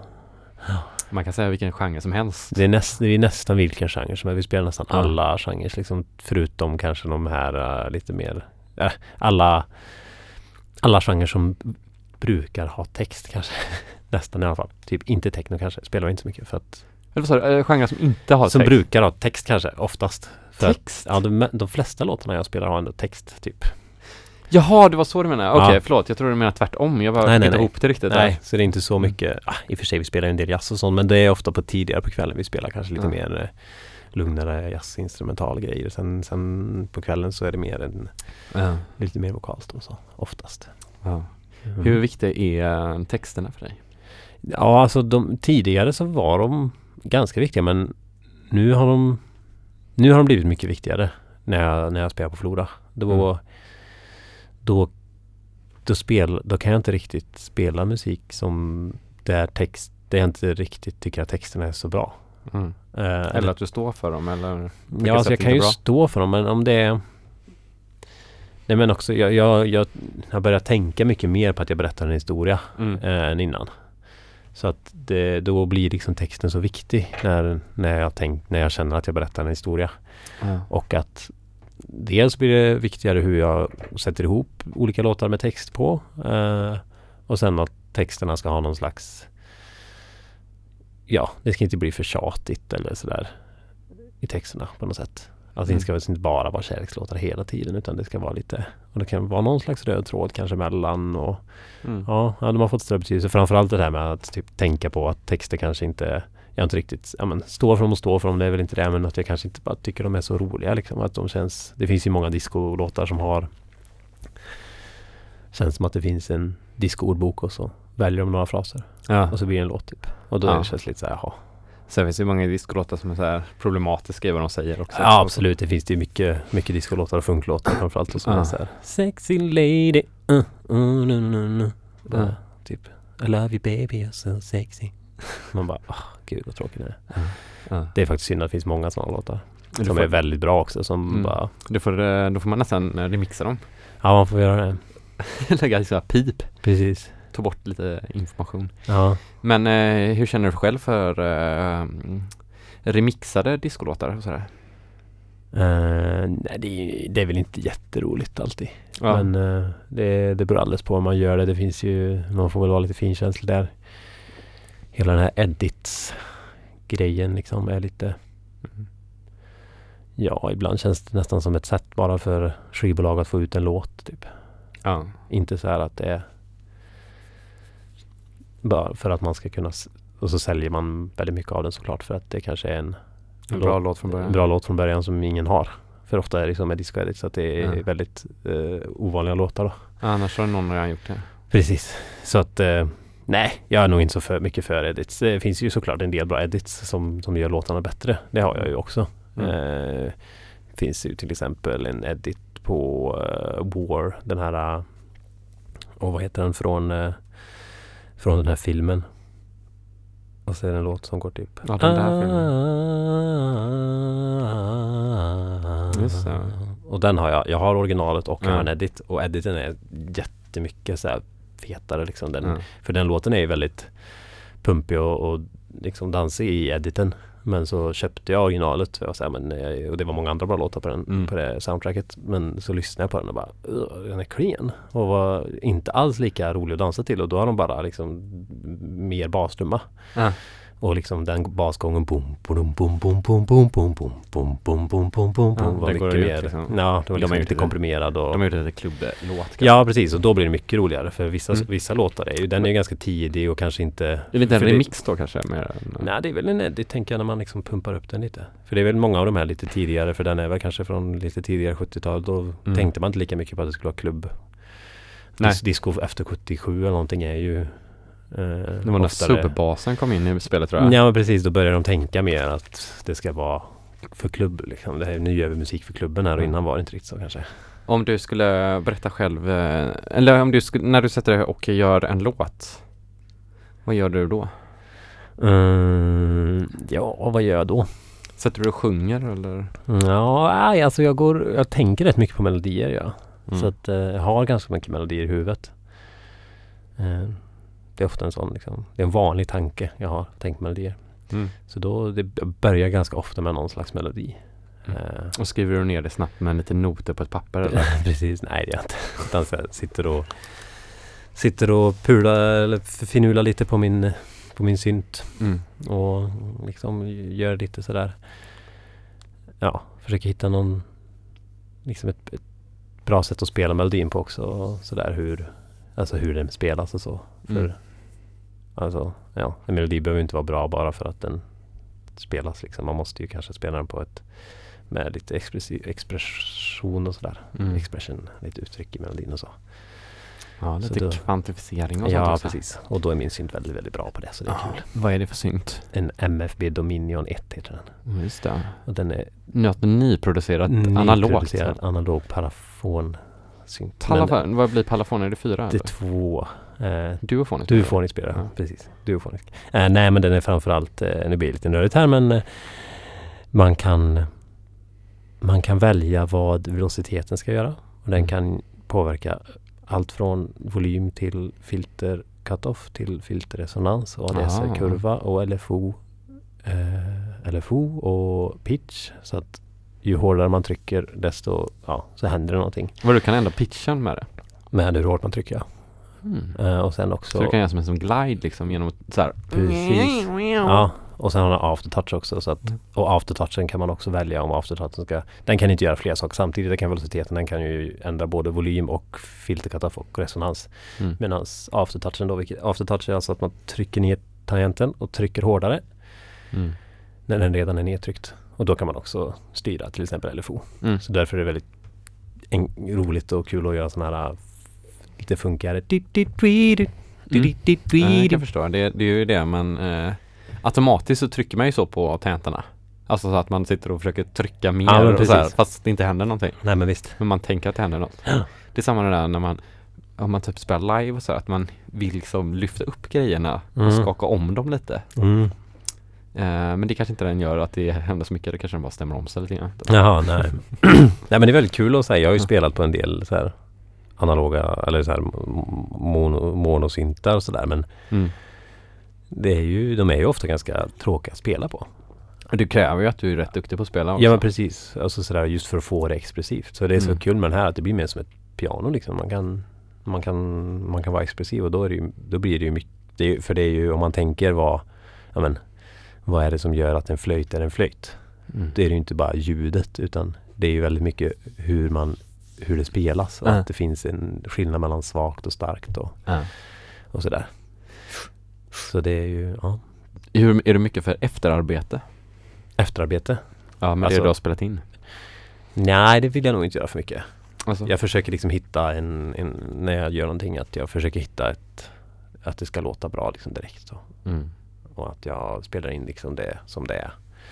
Man kan säga vilken genre som helst.
Det är, näst, det är nästan vilken genre som helst. Vi spelar nästan
Ja.
alla genrer liksom, förutom kanske de här äh, lite mer äh, alla alla genrer som brukar ha text kanske. nästan i alla fall. Typ inte techno kanske. Spelar inte så mycket för att
Eller vad sa du? Eh, Genre som inte har
som
text?
brukar ha text kanske oftast. För att,
Text?
ja, de, de flesta låtarna jag spelar har ändå text typ.
Jaha, det var så du menade. Okej,
Ja.
förlåt. Jag tror du menar tvärtom. Jag bara
Nej,
inte ihop det riktigt.
Nej,
där.
så det är inte så mycket. Ah, I och för sig vi spelar ju en del jazz och sånt men det är ofta på tidigare på kvällen vi spelar kanske lite
Ja.
mer eh, lugnare jazzinstrumental grejer. Sen, sen på kvällen så är det mer en
Ja.
lite mer vokalt och så oftast.
Ja.
Mm.
Hur viktiga är eh, texterna för dig?
Ja, alltså de, tidigare så var de ganska viktiga men nu har de Nu har de blivit mycket viktigare när jag, när jag spelar på Flora. Då,
Mm.
Då, då, spel, då kan jag inte riktigt spela musik som där text, där jag inte riktigt tycker att texterna är så bra.
Mm.
Eh,
Eller att du står för dem eller?
Ja, alltså jag kan ju
bra?
stå för dem men om det är Nej men också jag, jag, jag har börjat tänka mycket mer på att jag berättar en historia
Mm.
eh, än innan. Så att det, då blir liksom texten så viktig när, när, jag tänk, när jag känner att jag berättar en historia.
Ja.
Och att dels blir det viktigare hur jag sätter ihop olika låtar med text på. Eh, och sen att texterna ska ha någon slags Ja, det ska inte bli för tjatigt eller sådär i texterna på något sätt. Alltså
Mm.
det ska väl inte bara vara kärlekslåtar hela tiden utan det ska vara lite och det kan vara någon slags röd tråd kanske mellan och
Mm.
Ja, de har fått större betydelse. Framförallt det här med att typ tänka på att texter kanske inte jag inte riktigt, ja men står för dem och står för dem, det är väl inte det men att jag kanske inte bara tycker de är så roliga liksom. Att de känns, det finns ju många discolåtar som har Känns som att det finns en discoordbok och så väljer de några fraser
Ja.
och så blir det en låt typ. Och då
Ja.
det känns lite så här, jaha.
Sen finns det ju många discolåtar som är så här problematiska i vad de säger också.
Ja absolut, det finns det ju mycket, mycket discolåtar och funklåtar framförallt och så
Ja.
är så här, Sexy lady, uh, uh, nu, nu. Bara,
Ja.
Typ I love you baby, you're so sexy. Man bara, åh gud vad tråkigt det är.
Ja.
Det är faktiskt synd att det finns många sådana låtar.
Du
Som
får-
är väldigt bra också som
Mm.
bara
Du får, eh, då får man nästan eh, remixa dem.
Ja man får göra det.
Lägga så här pip.
Precis.
Ta bort lite information.
Ja.
Men eh, hur känner du själv för eh, mm, remixade discolåtar och sådär?
Eh, nej det är, det är väl inte jätteroligt alltid.
Ja.
Men eh, det, det beror alldeles på om man gör det. Det finns ju, man får väl vara lite finkänslig där. Hela den här edits grejen liksom är lite. Ja, ibland känns det nästan som ett sätt bara för skivbolag att få ut en låt typ.
ja.
Inte så här att det är bara för att man ska kunna och så säljer man väldigt mycket av den såklart för att det kanske är en,
En bra låt från början.
bra låt från början som ingen har. För ofta är det liksom med disco edit så att det är
Ja.
väldigt eh, ovanliga låtar då.
Annars har någon redan gjort det.
Precis. Så att eh, nej, jag är nog inte så för, mycket för edits. Det finns ju såklart en del bra edits som, som gör låtarna bättre. Det har jag ju också.
Mm.
Eh, finns ju till exempel en edit på eh, War, den här och vad heter den från eh, från den här filmen. Och så är det en låt som går typ
Ja, den där Just det.
Och den har jag. Jag har originalet och jag har en edit. Och editen är jättemycket så här fetare liksom. Den,
Ja.
För den låten är ju väldigt pumpig och, och liksom dansig i editen. Men så köpte jag originalet för att säga, men, eh, och det var många andra bra låtar på, den,
Mm.
på det soundtracket. Men så lyssnade jag på den och bara "Ugh, den är clean. Och var inte alls lika rolig att dansa till och då har de bara liksom mer bastrumma.
Ja.
Och liksom den basgången boom, boom, boom, boom, boom, boom, boom, boom, boom, boom, boom, boom,
Ja,
boom. var
det
mycket mer.
liksom.
Ja, det var liksom lite
det.
komprimerad och
De har gjort en klubblåt.
Ja precis och då blir det mycket roligare för vissa,
Mm.
vissa låtar är ju, den är ju ganska tidig och kanske inte
Det är lite en
det-
remix då kanske? Mer
Nej det är väl en edit tänker jag när man liksom pumpar upp den lite. För det är väl många av de här lite tidigare för den är väl kanske från lite tidigare 70-tal. Då
Mm.
tänkte man inte lika mycket på att det skulle vara klubb. Disco efter 77 eller någonting är ju Eh,
Det var när
oftare-
subbasen kom in i spelet tror jag.
Ja precis, då börjar de tänka mer att det ska vara för klubb liksom. Det här, nu gör vi musik för klubben här och
Mm.
innan var det inte riktigt så kanske.
Om du skulle berätta själv, eh, eller om du skulle, när du sätter dig och gör en låt. Vad gör du då?
Mm, ja, vad gör jag då?
Sätter du och sjunger eller?
Ja, alltså jag går, jag tänker rätt mycket på melodier ja.
Mm.
Så att eh, jag har ganska mycket melodier i huvudet. Det är ofta en sån liksom, det är en vanlig tanke jag har, tänkt melodier.
Mm.
Så då, det börjar ganska ofta med någon slags melodi.
Mm.
Eh,
Och skriver du ner det snabbt med lite noter på ett papper eller?
Precis, nej det gör jag inte. Utan så här, sitter och Sitter och pular eller finular lite på min På min synt
Mm.
och liksom gör lite sådär Ja, försöker hitta någon Liksom ett, ett bra sätt att spela melodin på också och sådär hur Alltså hur den spelas och så. För
Mm.
Alltså, ja, en melodi behöver inte vara bra bara för att den spelas liksom. Man måste ju kanske spela den på ett med lite expressi- expression och sådär.
Mm.
Expression, lite uttryck i melodin och så.
Ja, lite
då-
kvantifiering och sånt
Ja, precis. Och då är min synt väldigt, väldigt bra på det så det är
Ja.
kul.
Vad är det för synt?
En MFB Dominion 1 heter den.
Mm, Just det.
Och den är
Något nyproducerat analogt.
nyproducerad analog parafon synt.
Palafon, vad blir palafon? Är det fyra?
det är
eller?
två. Eh,
Duofonisk?
Duofonisk spelar
Ja.
precis. Duofonisk. Eh, nej men den är framförallt, eh, nu blir det lite nördigt här men eh, man kan man kan välja vad velociteten ska göra. Och den
Mm.
kan påverka allt från volym till filter cut-off till filterresonans och. ADS-kurva och LFO eh, LFO och pitch. Så att ju hårdare man trycker desto, ja, så händer det någonting.
Vad du kan ändra pitchen med det?
Med hur hårt man trycker ja.
Mm.
Eh, och sen också
Så du kan göra som en som glide liksom genom att så här.
Precis. Ja, och sen har den aftertouch också. Så att,
Mm.
och aftertouchen kan man också välja om aftertouchen ska... Den kan inte göra flera saker samtidigt. Det kan velociteten. Den kan ju ändra både volym och filtercut-off och resonans.
Mm.
Medan aftertouchen då, vilket, aftertouch är alltså att man trycker ner tangenten och trycker hårdare
Mm.
när den redan är nedtryckt. Och då kan man också styra till exempel LFO.
Mm.
Så därför är det väldigt en, roligt och kul att göra sådana här äh, lite funkigare... Mm.
Ja, jag kan förstå. Det, det är ju det man eh, automatiskt så trycker man ju så på tangenterna. Alltså så att man sitter och försöker trycka mer
Ja,
och så här, fast det inte händer någonting.
Nej men visst.
Men man tänker att det händer något. Det är samma det där när man om man typ spelar live och så här, att man vill liksom lyfta upp grejerna och
Mm.
skaka om dem lite.
Mm.
Eh, men det kanske inte den gör att det händer så mycket. Det kanske den bara stämmer om sig lite grann.
Jaha, nej. nej men det är väldigt kul att säga. Jag har ju spelat på en del så här analoga eller så här mono, monosyntar och sådär men
Mm.
det är ju, de är ju ofta ganska tråkiga att spela på.
Det kräver ju att du är rätt duktig på att spela också.
Ja men precis. Alltså sådär just för att få det expressivt. Så det är så
Mm.
kul med den här att det blir mer som ett piano liksom. Man kan, man kan, man kan vara expressiv och då, är det ju, då blir det ju mycket. Det är, för det är ju om man tänker vad, ja men, vad är det som gör att en flöjt är en flöjt?
Mm.
Det är ju inte bara ljudet utan det är ju väldigt mycket hur man hur det spelas och att det finns en skillnad mellan svagt och starkt och, och sådär. Så det är ju ja,
Hur, är det mycket för efterarbete?
efterarbete.
Ja, med
Alltså-
det du har spelat in?
Nej, det vill jag nog inte göra för mycket.
Alltså,
Jag försöker liksom hitta en, en, när jag gör någonting, att jag försöker hitta ett, att det ska låta bra liksom direkt. Så.
mm.
Och att jag spelar in liksom det som det är.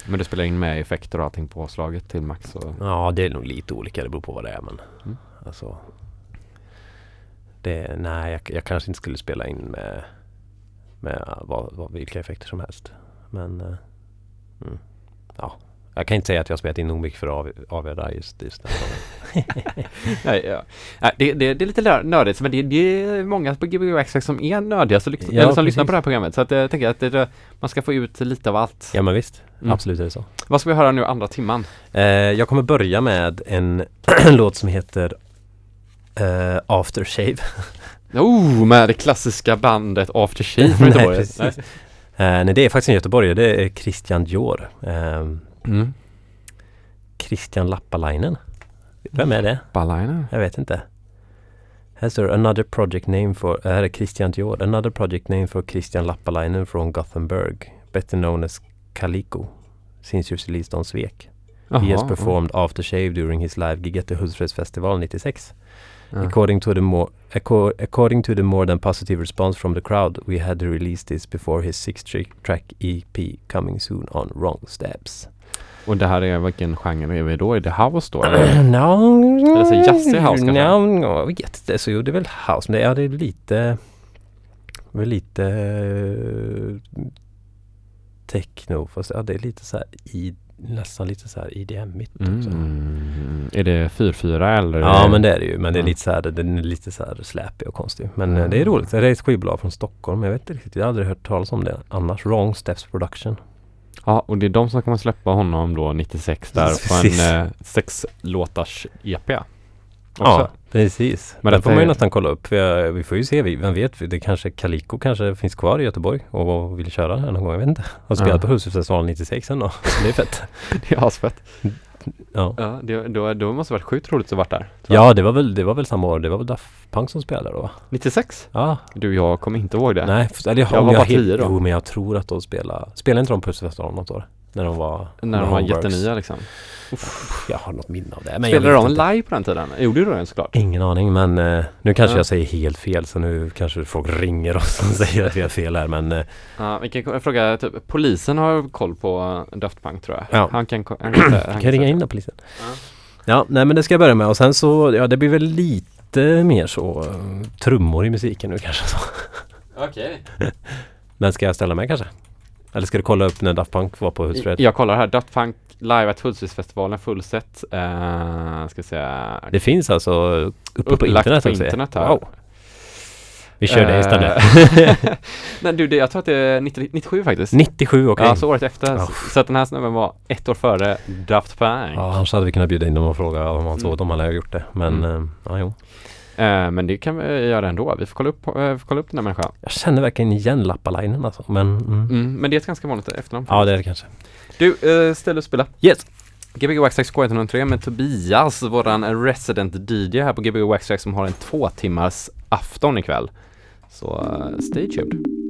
Men du spelar in med effekter och allting påslaget till max och...
Ja, det är nog lite olika, det beror på vad det är men
Mm.
alltså det, Nej, jag, jag kanske inte skulle spela in med, med vad, vad, vilka effekter som helst. Men eh, mm, ja, jag kan inte säga att jag har spelat in nog mycket för att av, avgöra just, just den.
Nej, ja. Nej, det, det, det är lite nördigt, men det, det är många på Gbg Access som är nördiga, så,
Ja,
eller som lyssnar på det här programmet. Så att jag tänker att det, man ska få ut lite av allt.
Ja men visst,
Mm.
absolut är det så.
Vad ska vi höra nu andra timman?
Eh, jag kommer börja med en låt som heter eh, Aftershave.
Oh, med det klassiska bandet After Shave från
Nej,
Göteborg.
precis.
Nej.
Eh, nej, det är faktiskt en göteborgare. Det är Christian Dior. Eh,
Mm.
Christian Lappalainen. Vem är det?
Balainen.
Jag vet inte. Här står another project name for, här är Christian Dior. Another project name for Christian Lappalainen från Gothenburg. Better known as Calico. Since you released on Svek. He has performed Aftershave during his live gig at the Hultsfreds Festival 96.
Ja.
According to the more acco- according to the more than positive response from the crowd, we had to release this before his six tri- track EP coming soon on Wrong Steps.
Och det här är, vilken genre är vi då? Är det house då?
no,
Eller så jazzig house kanske?
No, no, jag vet inte. Så jo, det är väl house. Men det, ja, det är lite... Väl lite... eh, Techno. Fast ja, det är lite så här i, nästan lite så här IDM-igt också.
Mm. Är det 4-4 eller?
Ja men det är det ju. Men det är lite så här, den är lite så här släpig och konstig. Men
Mm.
det är roligt. Det är ett skivbolag från Stockholm. Jag vet inte riktigt. Jag har aldrig hört talas om det annars. Wrong Steps Production.
Ja, och det är de som kommer släppa honom då 96 där på en eh, sex låtars EP. Också.
Ja, precis.
Men
det får man ju
är-
nästan kolla upp. För jag, vi får ju se. Vi, vem vet? Det kanske Kaliko kanske finns kvar i Göteborg och vill köra här någon gång. Jag vet inte. Har spelat
Ja.
på Husfestivalen 96 ändå. Det är fett.
Det är asfett.
Ja.
Ja, det, då, då måste det varit sjukt roligt att varit där.
Ja, det var, väl, det var väl samma år. Det var väl Daft Punk som spelade då va?
96?
Ja.
Du, jag kommer inte ihåg det.
Nej, f- eller jag,
Jag var bara 10 då.
Jo, men jag tror att de spelade. Spelade inte de på Husfestivalen något år? När de var
När de var
Homeworks?
jättenya liksom.
Jag har något minne av det. Men
Spelade de live på den tiden? Gjorde du det såklart?
Ingen aning men eh, nu kanske
Ja.
jag säger helt fel så nu kanske folk ringer oss och säger att vi har fel här men eh,
Ja, vi kan fråga, typ, polisen har koll på eh, Daft Punk tror jag.
Ja.
Han kan, han kan, han
kan ringa in då polisen.
Ja.
Ja, nej men det ska jag börja med och sen så, ja det blir väl lite mer så eh, trummor i musiken nu kanske så.
Okej.
Men ska jag ställa mig kanske? Eller ska du kolla upp när Daft Punk var på Hultsfred?
Jag kollar här, Daft Punk live at Hultsfredsfestivalen fullset. Uh, ska säga.
Det finns alltså uppe på internet
på
också?
internet här.
Wow. Vi kör det istället.
Eh, Nej du, det, jag tror att det är 90, 97 faktiskt.
97, okej.
Ja, så året efter.
Ja.
Så, att den här snubben var ett år före Daft Punk.
Ja, annars hade vi kunnat bjuda in dem och fråga om han såg
Mm.
dem eller gjort det. Men
Mm.
eh, ja, jo.
Eh, men det kan vi göra ändå. Vi får kolla upp, eh, får kolla upp den här människan.
Jag känner verkligen igen Lappalainen alltså. Men mm.
Mm, men det är ett ganska vanligt efternamn.
ja, det är det kanske.
Du, uh, ställ och spela.
Yes!
Gbg Waxtrax K103 med Tobias, våran resident DJ här på Gbg Waxtrax som har en två timmars afton ikväll. Så uh, stay tuned.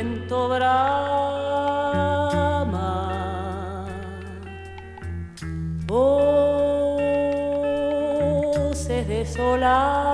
viento brama. Voces desoladas.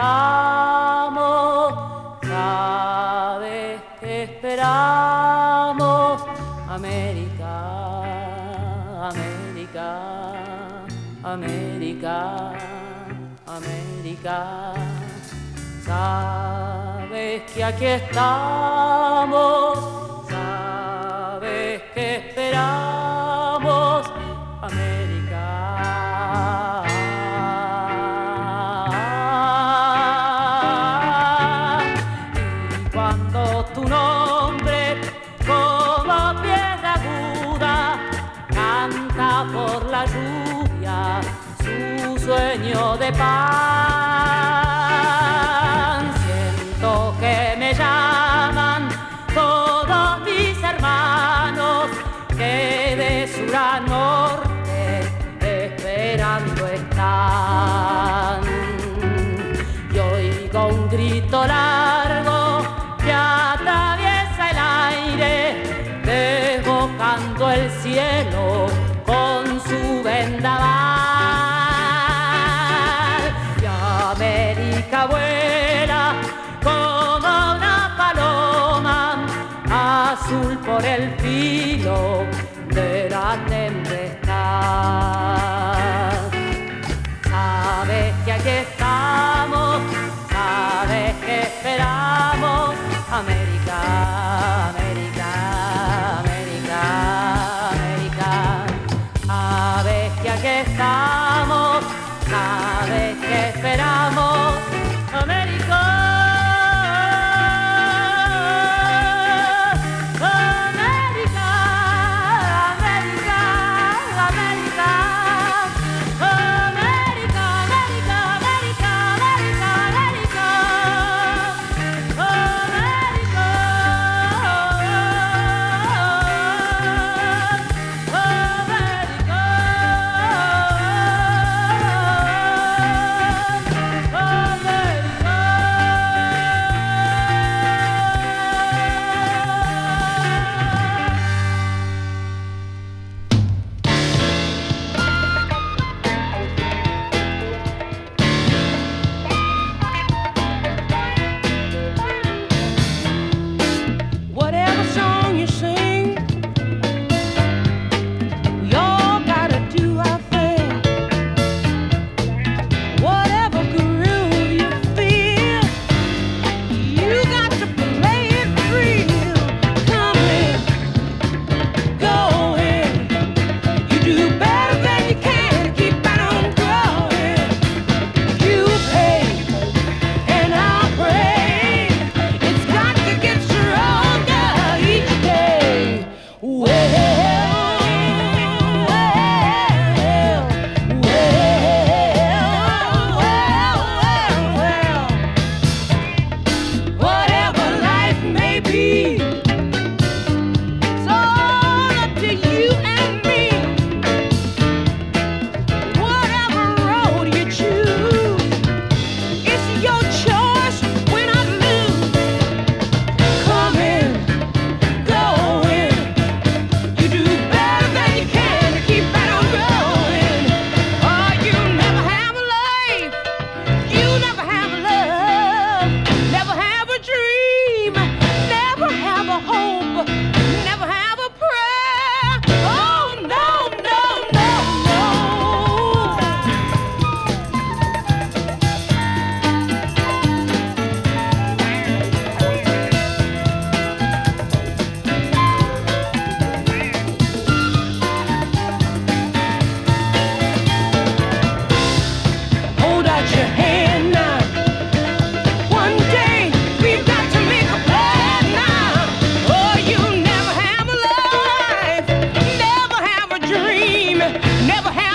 estamos, sabes que esperamos, América, América, América, América, sabes que aquí estamos never
had.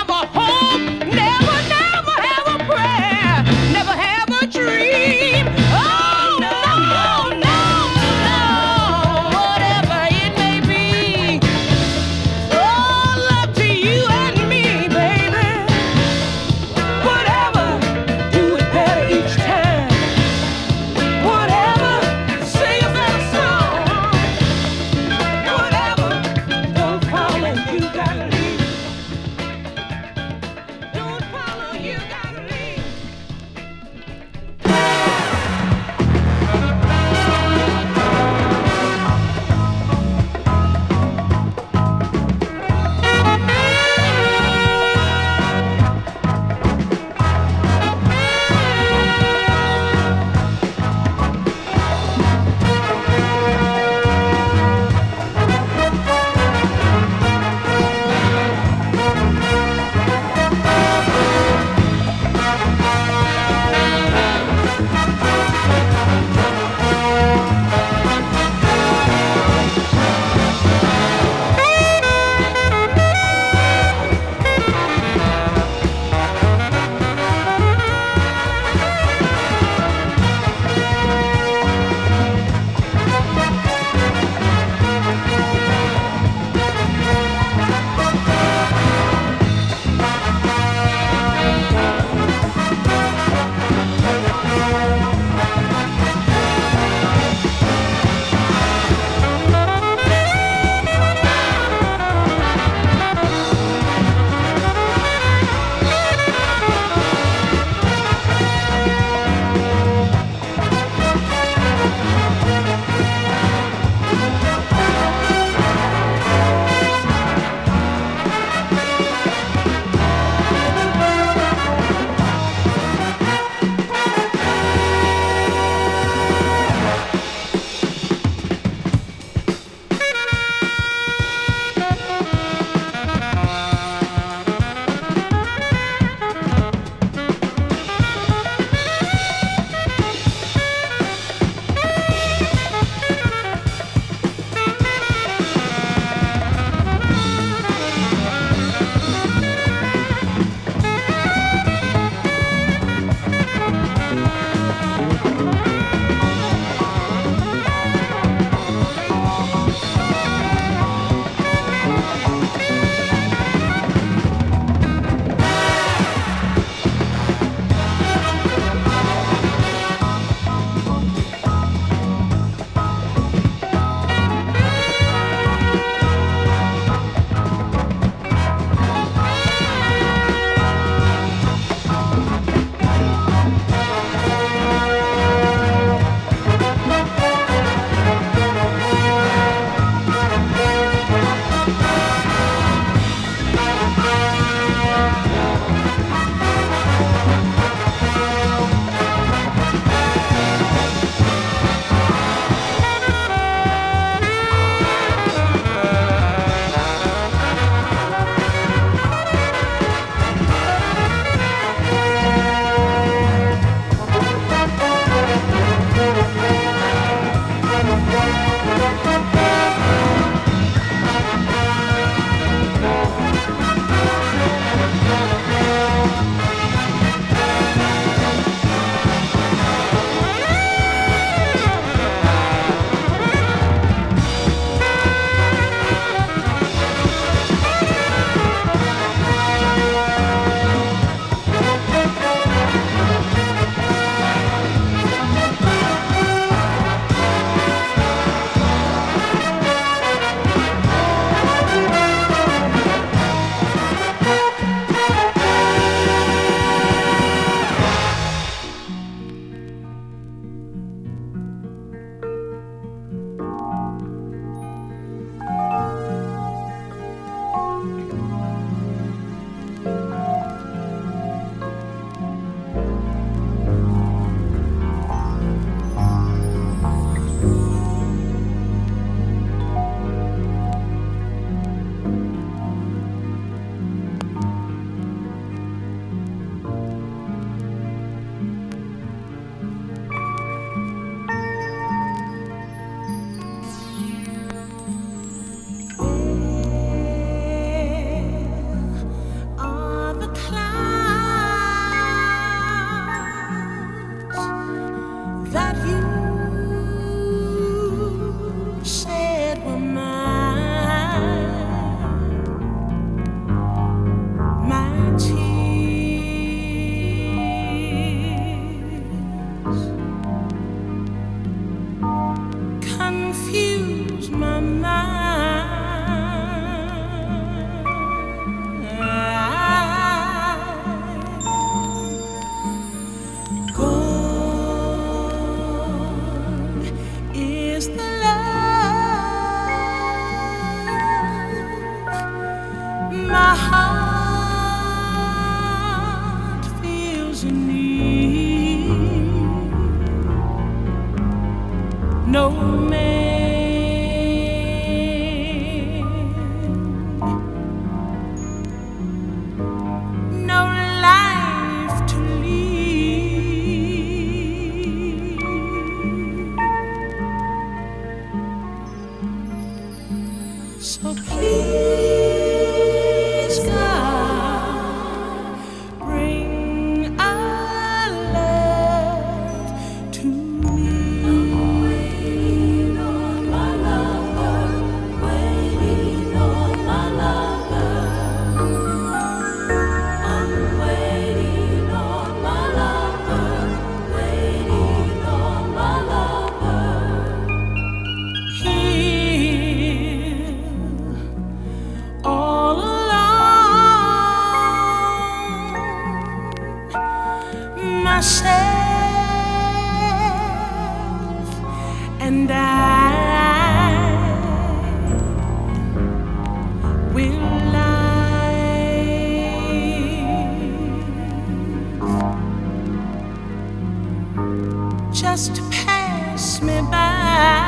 Just pass me by.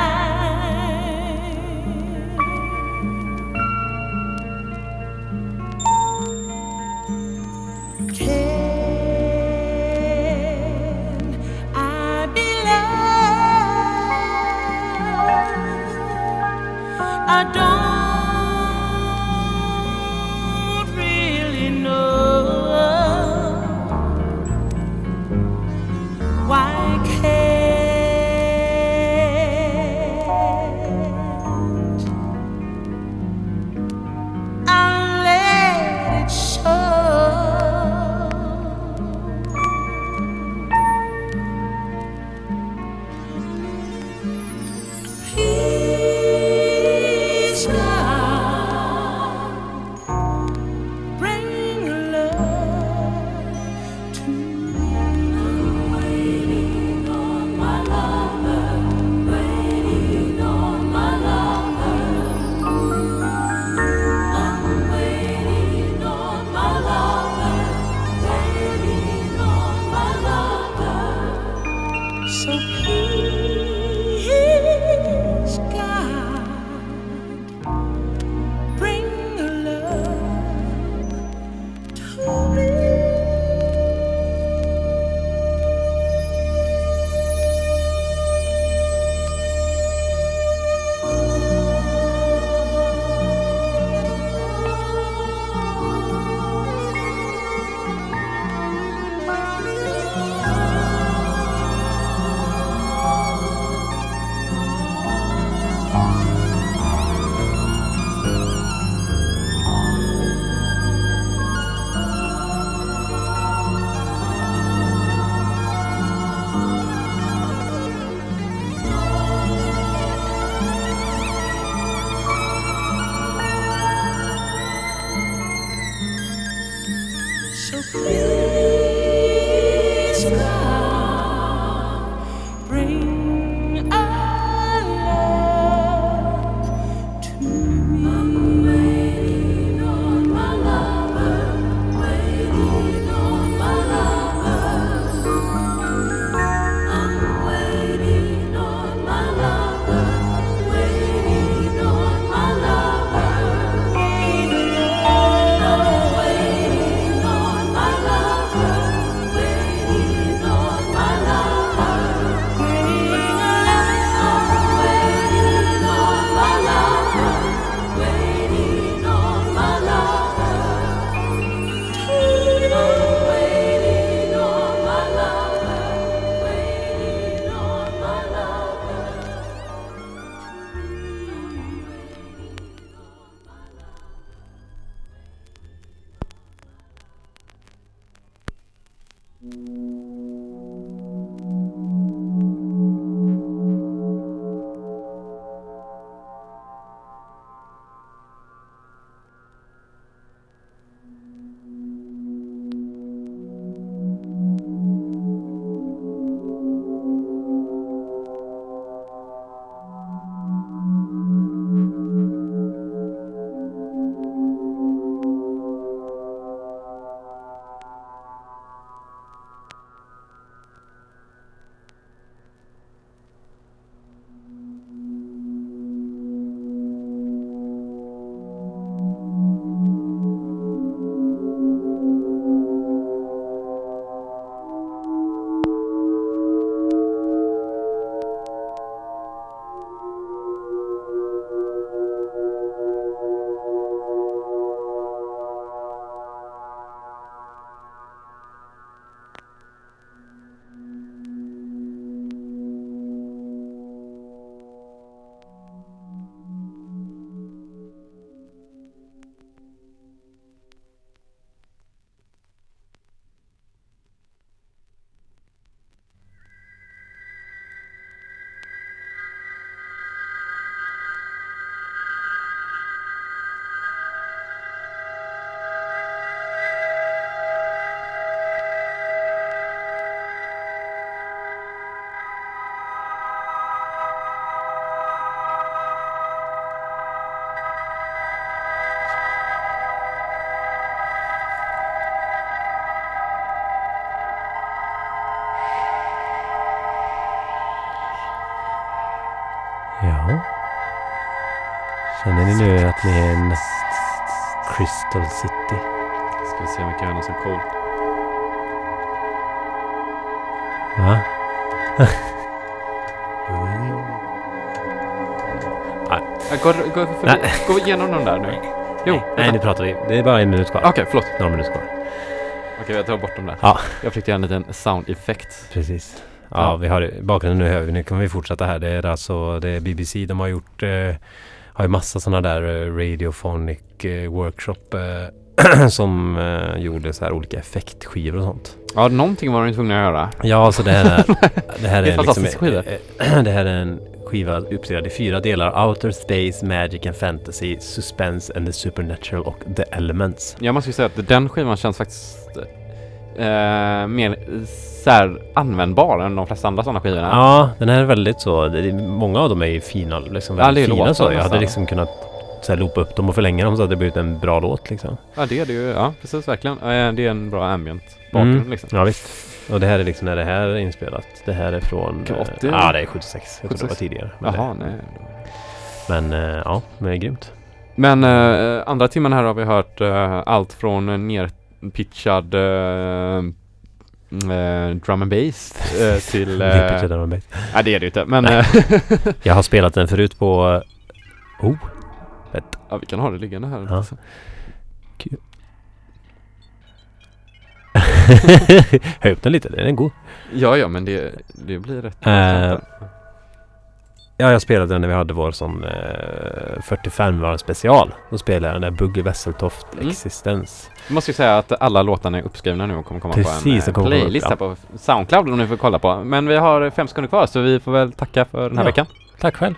Nu att ni är en Crystal City?
Ska vi se om vi kan göra något så coolt.
Va?
Ja, Gå, gå, förbi, gå igenom dem där nu. Jo,
Nej,
vänta.
nu pratar vi. Det är bara en minut kvar.
Okej, förlåt.
Några minuter kvar.
Okej, jag tar bort dem där.
Ja.
Jag försökte göra en liten sound effect.
Precis. Ja,
Ja.
vi har bakgrunden nu. Nu kommer vi fortsätta här. Det är alltså det är BBC. De har gjort eh, har ju massa sådana där eh, radiophonic eh, workshop eh, som eh, gjorde så här olika effektskivor och sånt.
Ja, någonting var de tvungna att göra.
Ja, alltså det här är, det här
Det är
är, liksom,
skiva.
det här är en skiva uppdelad i fyra delar. Outer Space, Magic and Fantasy, Suspense and the Supernatural och The Elements.
Jag måste ju säga att den skivan känns faktiskt eh, mer så här användbar än de flesta andra sådana skivorna.
Ja, den här är väldigt så. Det många av dem är ju fina. Liksom
Ja,
väldigt
det är
fina så. Jag hade liksom kunnat så här, loopa upp dem och förlänga dem så att det blivit en bra låt liksom.
Ja, det är det ju. Ja, precis verkligen. Eh, det är en bra ambient bakgrund
Mm.
liksom.
Ja visst. Och det här är liksom när det här är inspelat. Det här är från...
Kan
eh,
vara 80?
Ja, det är 76. Jag tror det var
76.
tidigare. Men,
Jaha,
det,
nej.
men eh, ja, men det är grymt.
Men eh, andra timmen här har vi hört eh, allt från eh, nerpitchad eh, drum and bass eh, till...
Vilket är
Eh,
där man vet.
nej, det är det ju inte. Men
Jag har spelat den förut på... Oh,
ja, vi kan ha det liggande här.
Ja. höj upp den lite. Den är god.
Ja, ja, men det, det blir rätt.
Ja, jag spelade den när vi hade vår sån eh, 45 var special. Då spelade jag den där Bugge Wesseltoft
Mm.
Existens.
Jag måste ju säga att alla låtarna är uppskrivna nu och kommer komma
Precis,
på en eh,
kommer komma upp,
playlist
ja.
här på Soundcloud om ni får kolla på. Men vi har fem sekunder kvar så vi får väl tacka för den här
Ja.
veckan.
Tack själv.